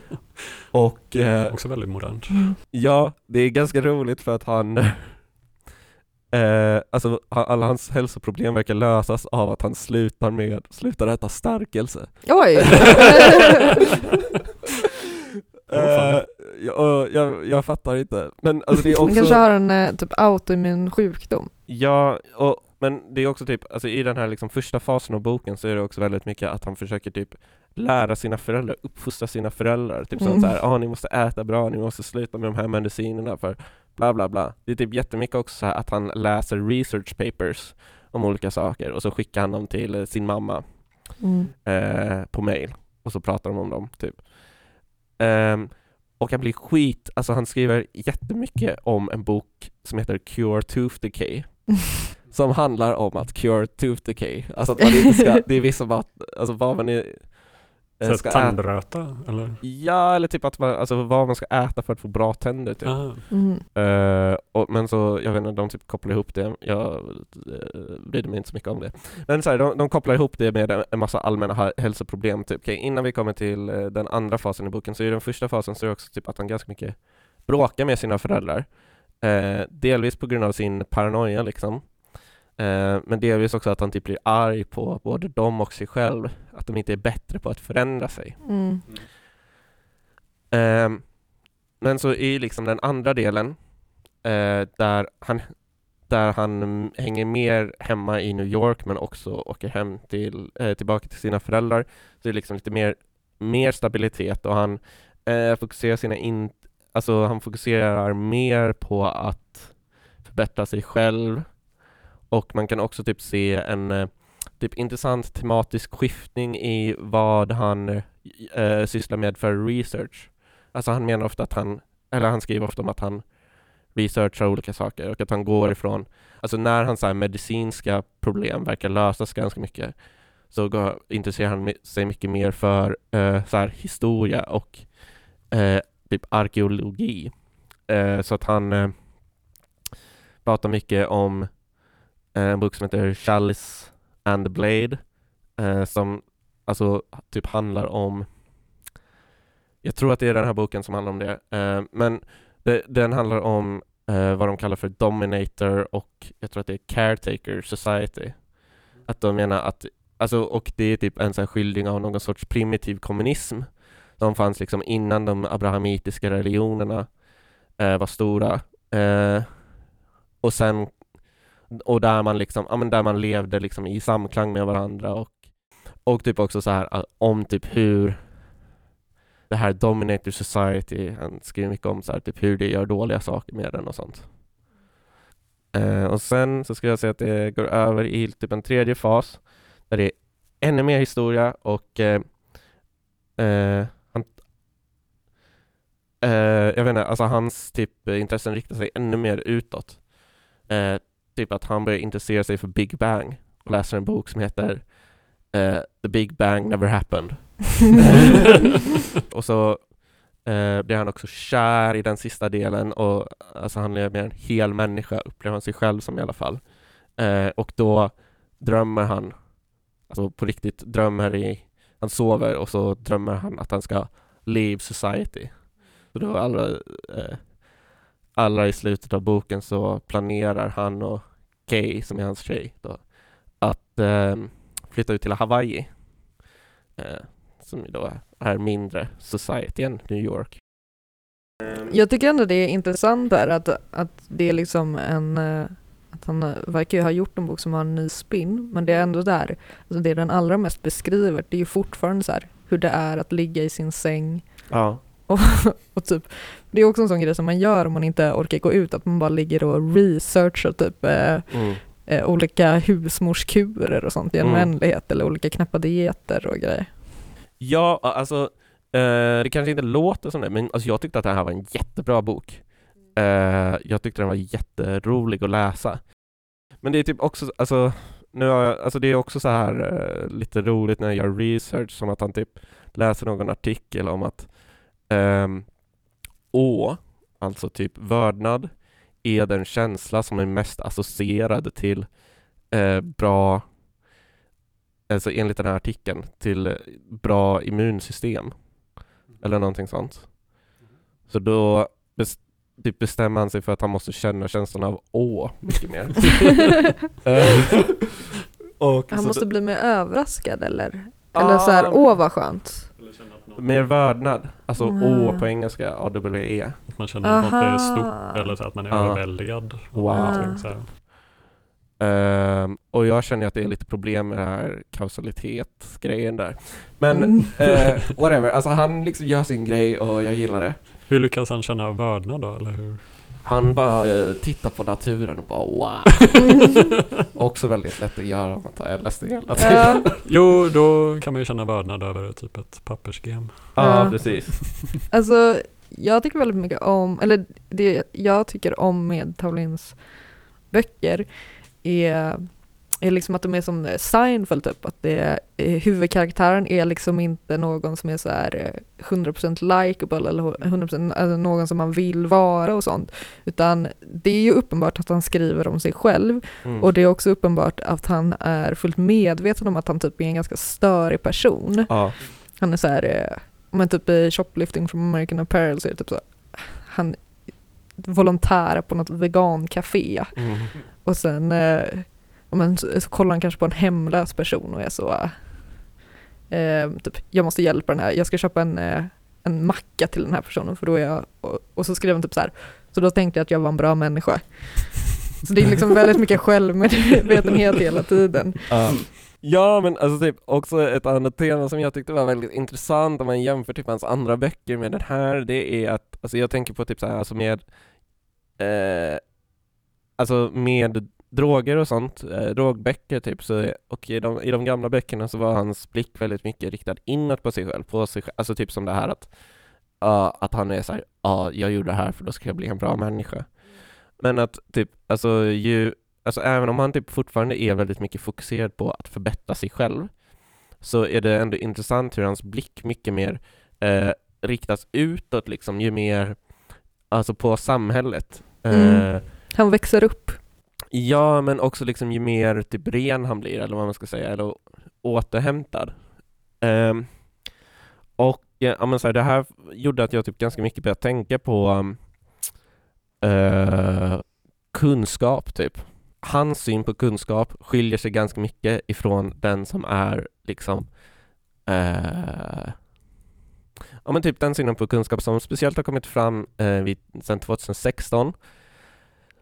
och eh, Också väldigt modernt. Ja, det är ganska roligt för att han eh, Alltså alla hans hälsoproblem verkar lösas av att han slutar med, slutar äta stärkelse. Oj! Eh, jag, jag, jag fattar inte. Men alltså det är Han kanske också, har en eh, typ autoimmun sjukdom. ja, och, men det är också typ, alltså i den här liksom första fasen av boken så är det också väldigt mycket att han försöker typ lära sina föräldrar, uppfostra sina föräldrar. Typ Mm. sånt så här, ah, ni måste äta bra, ni måste sluta med de här medicinerna för bla bla bla. Det är typ jättemycket också att han läser research papers om olika saker och så skickar han dem till eh, sin mamma Mm. eh, på mail och så pratar de om dem typ. Ehm, och han blir skit, alltså han skriver jättemycket om en bok som heter Cure Tooth Decay som handlar om att cure tooth decay. Alltså att man inte ska, det är vissa mat, alltså vad man är, Så ska äta. tandröta eller? Ja, eller typ att man, alltså vad man ska äta för att få bra tänder typ. Mm. Eh, och, men så, jag vet inte, de typ kopplar ihop det, jag uh, brydde mig inte så mycket om det. Men så här, de, de kopplar ihop det med en, massa allmänna hälsoproblem typ. Okej, innan vi kommer till eh, den andra fasen i boken, så i den första fasen så är det också typ att han ganska mycket bråkar med sina föräldrar. Eh, delvis på grund av sin paranoia liksom. Eh, men delvis också att han typ blir arg på både dem och sig själv. Att de inte är bättre på att förändra sig. Mm. Ehm, men så i liksom den andra delen eh, där, han, där han hänger mer hemma i New York men också åker hem till, eh, tillbaka till sina föräldrar så är det liksom lite mer, mer stabilitet och han eh, fokuserar sina in, alltså han fokuserar mer på att förbättra sig själv och man kan också typ se en eh, typ intressant tematisk skiftning i vad han eh, sysslar med för research. Alltså han menar ofta att han, eller han skriver ofta om att han researchar olika saker och att han går ifrån, alltså när hans medicinska problem verkar lösas ganska mycket så går, intresserar han sig mycket mer för eh, så här historia och eh, typ arkeologi. Eh, så att han eh, pratar mycket om Eh, en bok som heter Chalice and the Blade eh, som alltså typ handlar om jag tror att det är den här boken som handlar om det, eh, men det, den handlar om vad de kallar för Dominator och jag tror att det är Caretaker Society. Att de menar att, alltså, och det är typ en sån här skildring av någon sorts primitiv kommunism som fanns liksom innan de abrahamitiska religionerna var stora. Och sen, och där man liksom, ja men där man levde liksom i samklang med varandra och, och typ också så här om typ hur det här Dominator Society, han skriver mycket om så här, typ hur det gör dåliga saker med den och sånt. Eh, och sen så ska jag säga att det går över i typ en tredje fas där det är ännu mer historia och eh, eh, han, eh, jag vet inte, alltså hans typ intressen riktar sig ännu mer utåt. Eh, Typ att han börjar intressera sig för Big Bang och läser en bok som heter eh, The Big Bang Never Happened. och så eh, blir han också kär i den sista delen och alltså han är mer en hel människa, upplever han sig själv som i alla fall. Eh, och då drömmer han, alltså på riktigt drömmer i, han sover och så drömmer han att han ska leave society. Så då alla, eh, alla i slutet av boken så planerar han och Kay, som är hans tjej, då, att eh, flytta ut till Hawaii. Eh, som då är mindre society än New York. Jag tycker ändå det är intressant där att, att det är liksom en eh, att han verkar ju ha gjort en bok som har en ny spin, men det är ändå där, alltså det den allra mest beskriver, det är ju fortfarande så här hur det är att ligga i sin säng Ja, och, och typ, det är också en sån grej som man gör om man inte orkar gå ut, att man bara ligger och researchar typ eh, mm. eh, olika husmorskurer och sånt i en Mm. oändlighet eller olika knäppa dieter och grejer. Ja, alltså eh, det kanske inte låter som det, men alltså, jag tyckte att det här var en jättebra bok. Eh, jag tyckte den var jätterolig att läsa. Men det är typ också, alltså, nu har jag, alltså det är också så här eh, lite roligt när jag gör research, som att han typ läser någon artikel om att å, alltså typ vördnad, är den känsla som är mest associerad till eh, bra alltså enligt den här artikeln, till bra immunsystem. Eller någonting sånt. Så då bes- typ bestämmer han sig för att han måste känna känslan av å mycket mer. Eh, och Han så måste då- bli mer överraskad eller? Ah. Eller så här, åh vad skönt. Mer vördnad, alltså Mm. å på engelska, A-W-E. Att man känner att något är Aha. stort eller så att man är Ja. överväldigad. Wow. Ehm, och jag känner att det är lite problem med den här kausalitetsgrejen där. Men Mm. eh, whatever, alltså han liksom gör sin grej och jag gillar det. Hur lyckas han känna vördnad då, eller hur? Han bara eh, tittar på naturen och bara wow. Också väldigt lätt att göra om man tar LSD hela tiden. Ja. Ja, Jo, då kan man ju känna vördnad över typ ett pappersgem. Ja. precis. Alltså, jag tycker väldigt mycket om, eller det jag tycker om med Taulins böcker är, är liksom att de är som Seinfeld typ, att det är, eh, huvudkaraktären är liksom inte någon som är så här eh, 100% likeable eller 100% alltså någon som man vill vara och sånt, utan det är ju uppenbart att han skriver om sig själv Mm. och det är också uppenbart att han är fullt medveten om att han typ är en ganska störig person. ja. Han är så här, eh, men typ i Shoplifting from American Apparel så är det typ så, han volontär på något vegancafé Mm. och sen eh, men, så, så kollar han kanske på en hemlös person och är så, eh, typ, jag måste hjälpa den här, jag ska köpa en, eh, en macka till den här personen för då är jag, och, och så skrev han typ så här, så då tänkte jag att jag var en bra människa. Så det är liksom väldigt mycket självmedvetenhet hela tiden. Ja. Ja men alltså typ också ett annat tema som jag tyckte var väldigt intressant om man jämför typ hans andra böcker med den här, det är att, alltså jag tänker på typ så här, alltså med eh, Alltså med droger och sånt, eh, drogböcker typ, så, och i de, i de gamla böckerna så var hans blick väldigt mycket riktad inåt på sig själv, på sig själv, alltså typ som det här att ja, att han är såhär, ja jag gjorde det här för då ska jag bli en bra människa. Men att typ, alltså ju alltså även om han typ fortfarande är väldigt mycket fokuserad på att förbättra sig själv så är det ändå intressant hur hans blick mycket mer eh, riktas utåt liksom, ju mer alltså på samhället. Mm. Eh, Han växer upp. Ja, men också liksom ju mer typ ren han blir, eller vad man ska säga, eller återhämtad. Um, och ja, men så här, det här gjorde att jag typ ganska mycket började tänka på um, uh, kunskap, typ. Hans syn på kunskap skiljer sig ganska mycket ifrån den som är liksom uh, ja men typ den synen på kunskap som speciellt har kommit fram eh, vid, sedan 2016 eh,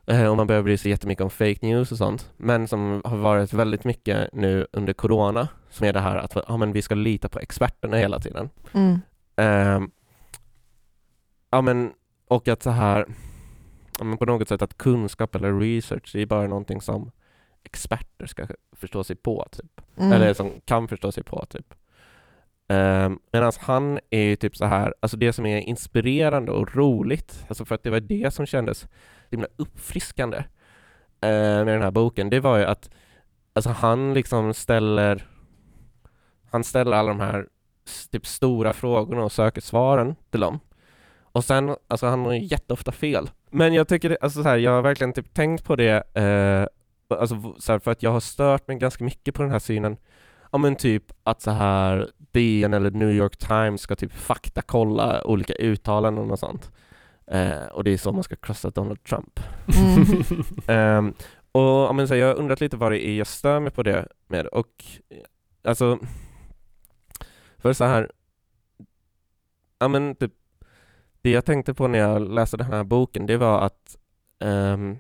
och man börjar bry sig jättemycket om fake news och sånt men som har varit väldigt mycket nu under corona som är det här att ja, men vi ska lita på experterna hela tiden. Mm. Eh, ja men och att så här ja, men på något sätt att kunskap eller research är bara någonting som experter ska förstå sig på typ. Mm. Eller som kan förstå sig på typ. Um, Medan han är ju typ så här, alltså det som är inspirerande och roligt, alltså för att det var det som kändes himla uppfriskande eh, med den här boken, det var ju att alltså han liksom ställer han ställer alla de här typ stora frågorna och söker svaren till dem. Och sen, alltså han har ju jätteofta fel. Men jag tycker, det- alltså så här, jag har verkligen typ tänkt på det, eh, alltså så här, för att jag har stört mig ganska mycket på den här synen Ja men typ att så här DN eller New York Times ska typ faktakolla olika uttalanden och sånt. Eh, och det är så man ska krossa Donald Trump. Mm. Ehm, och så här, jag har undrat lite vad det är jag stör mig på det med och eh, alltså för så här ja men typ det jag tänkte på när jag läste den här boken det var att ehm,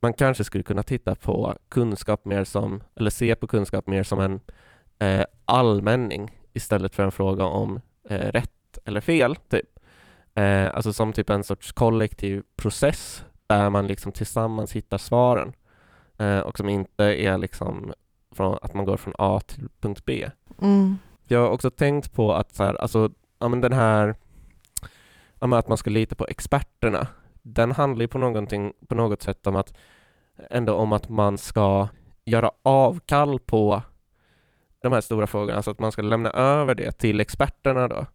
man kanske skulle kunna titta på kunskap mer som, eller se på kunskap mer som en eh, allmänning istället för en fråga om eh, rätt eller fel, typ. Eh, alltså som typ en sorts kollektiv process där man liksom tillsammans hittar svaren eh, och som inte är liksom från att man går från A till punkt B. Mm. Jag har också tänkt på att så här, alltså, ja, men den här ja, att man ska lita på experterna den handlar ju på, någonting, på något sätt om att ändå om att man ska göra avkall på de här stora frågorna, alltså att man ska lämna över det till experterna då.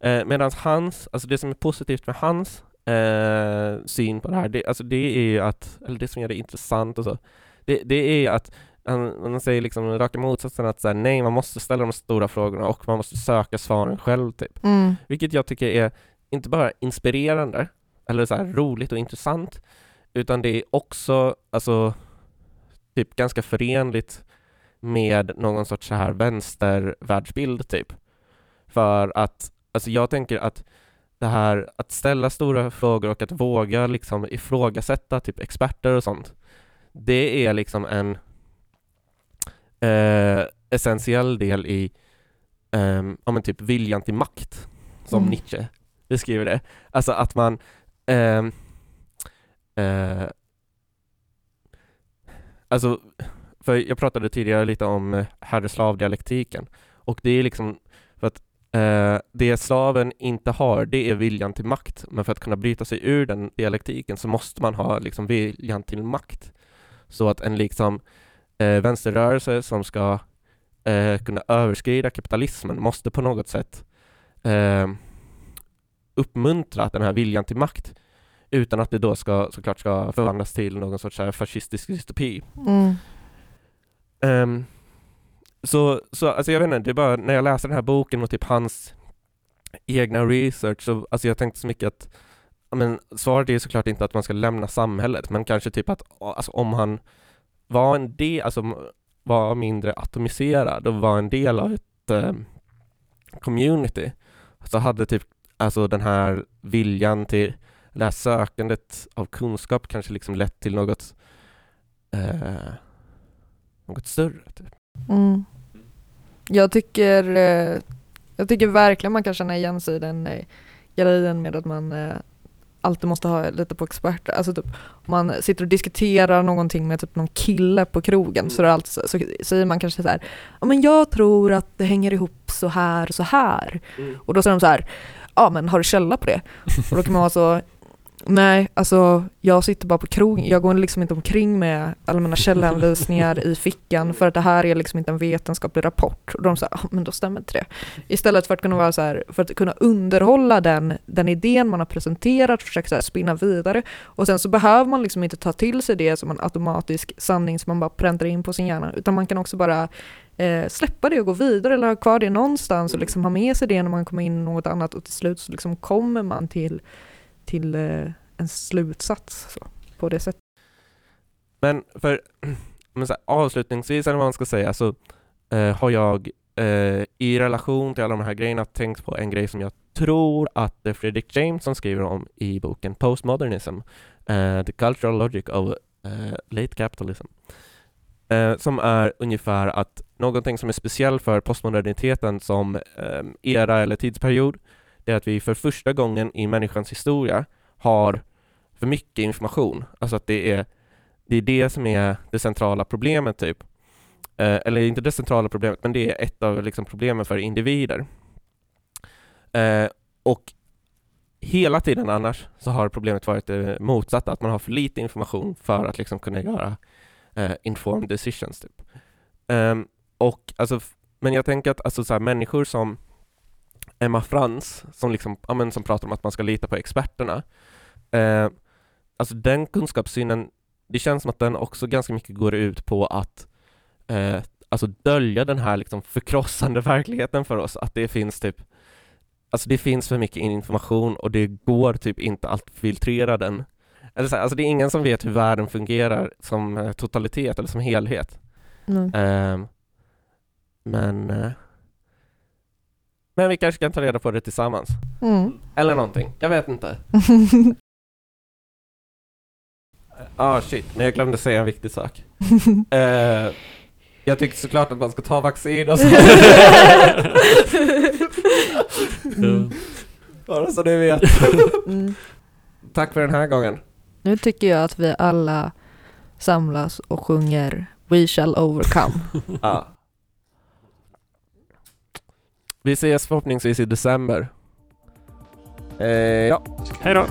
Eh, Medan hans, alltså det som är positivt med hans eh, syn på det här, det, alltså det är ju att, eller det som gör det intressant och så, det, det är ju att han, han säger liksom raka motsatsen att så här, nej, man måste ställa de stora frågorna och man måste söka svaren själv typ. Mm. Vilket jag tycker är inte bara inspirerande eller så här roligt och intressant utan det är också alltså typ ganska förenligt med någon sorts så här vänstervärldsbild typ. För att alltså jag tänker att det här att ställa stora frågor och att våga liksom ifrågasätta typ experter och sånt det är liksom en eh, essentiell del i um, ja, men typ viljan till makt som Mm. Nietzsche beskriver det. Alltså att man ehm, eh, Alltså, för jag pratade tidigare lite om eh, herre-slav-dialektiken och det är liksom för att eh, det slaven inte har, det är viljan till makt. Men för att kunna bryta sig ur den dialektiken så måste man ha liksom viljan till makt. Så att en liksom eh, vänsterrörelse som ska eh, kunna överskrida kapitalismen måste på något sätt eh, uppmuntra den här viljan till makt utan att det då ska, såklart ska förvandlas till någon sorts fascistisk dystopi. Mm. Ehm, så, så alltså jag vet inte, det är bara när jag läser den här boken och typ hans egna research, så, alltså jag tänkte så mycket att men, svaret är ju såklart inte att man ska lämna samhället, men kanske typ att alltså, om han var en del, alltså var mindre atomiserad och var en del av ett eh, community, så hade typ alltså den här viljan till det här sökandet av kunskap kanske liksom lett till något eh, något större. Typ. Mm. Jag tycker, eh, jag tycker verkligen man kan känna igen sig i den eh, grejen med att man eh, alltid måste ha lite på experter. Alltså typ, om man sitter och diskuterar någonting med typ någon kille på krogen så, är det alltid så, så säger man kanske så här, ja men jag tror att det hänger ihop så här och så här. Och då säger de så här, ja men har du källa på det? Och då kan man vara så, Nej, alltså jag sitter bara på krogen. Jag går liksom inte omkring med alla mina källhänvisningar i fickan för att det här är liksom inte en vetenskaplig rapport. Och de säger, ah, men då stämmer inte det. Istället för att kunna vara så här, för att kunna underhålla den, den idén man har presenterat, försöka så här spinna vidare. Och sen så behöver man liksom inte ta till sig det som en automatisk sanning som man bara präntar in på sin hjärna, utan man kan också bara eh, släppa det och gå vidare eller ha kvar det någonstans och liksom ha med sig det när man kommer in i något annat och till slut så liksom kommer man till till eh, en slutsats så, på det sättet. Men för men så här, avslutningsvis, eller vad man ska säga, så eh, har jag eh, i relation till alla de här grejerna tänkt på en grej som jag tror att det är Fredrik James som skriver om i boken Postmodernism, eh, The Cultural Logic of eh, Late Capitalism, eh, som är ungefär att någonting som är speciellt för postmoderniteten som eh, era eller tidsperiod, det är att vi för första gången i människans historia har för mycket information. Alltså att det är det, är det som är det centrala problemet, typ. Eh, eller inte det centrala problemet, men det är ett av liksom, problemen för individer. Eh, och hela tiden annars så har problemet varit det motsatta, att man har för lite information för att liksom kunna göra eh, informed decisions. Typ. Um, och alltså, men jag tänker att alltså, så här, människor som Emma Frans, som, liksom, ja, men, som pratar om att man ska lita på experterna, eh, alltså den kunskapssynen, det känns som att den också ganska mycket går ut på att eh, alltså dölja den här liksom förkrossande verkligheten för oss, att det finns typ Alltså det finns för mycket information och det går typ inte att filtrera den. Eller så här, alltså det är ingen som vet hur världen fungerar som eh, totalitet eller som helhet. Mm. Eh, men men vi kanske kan ta reda på det tillsammans. Mm. Eller någonting, jag vet inte. Ah shit, nej jag glömde säga en viktig sak. Eh, jag tycker såklart att man ska ta vaccin och så. Mm. Bara så ni vet. Mm. Tack för den här gången. Nu tycker jag att vi alla samlas och sjunger We shall overcome. Ja. Vi ses förhoppningsvis i december. Eh, ja. Hej då!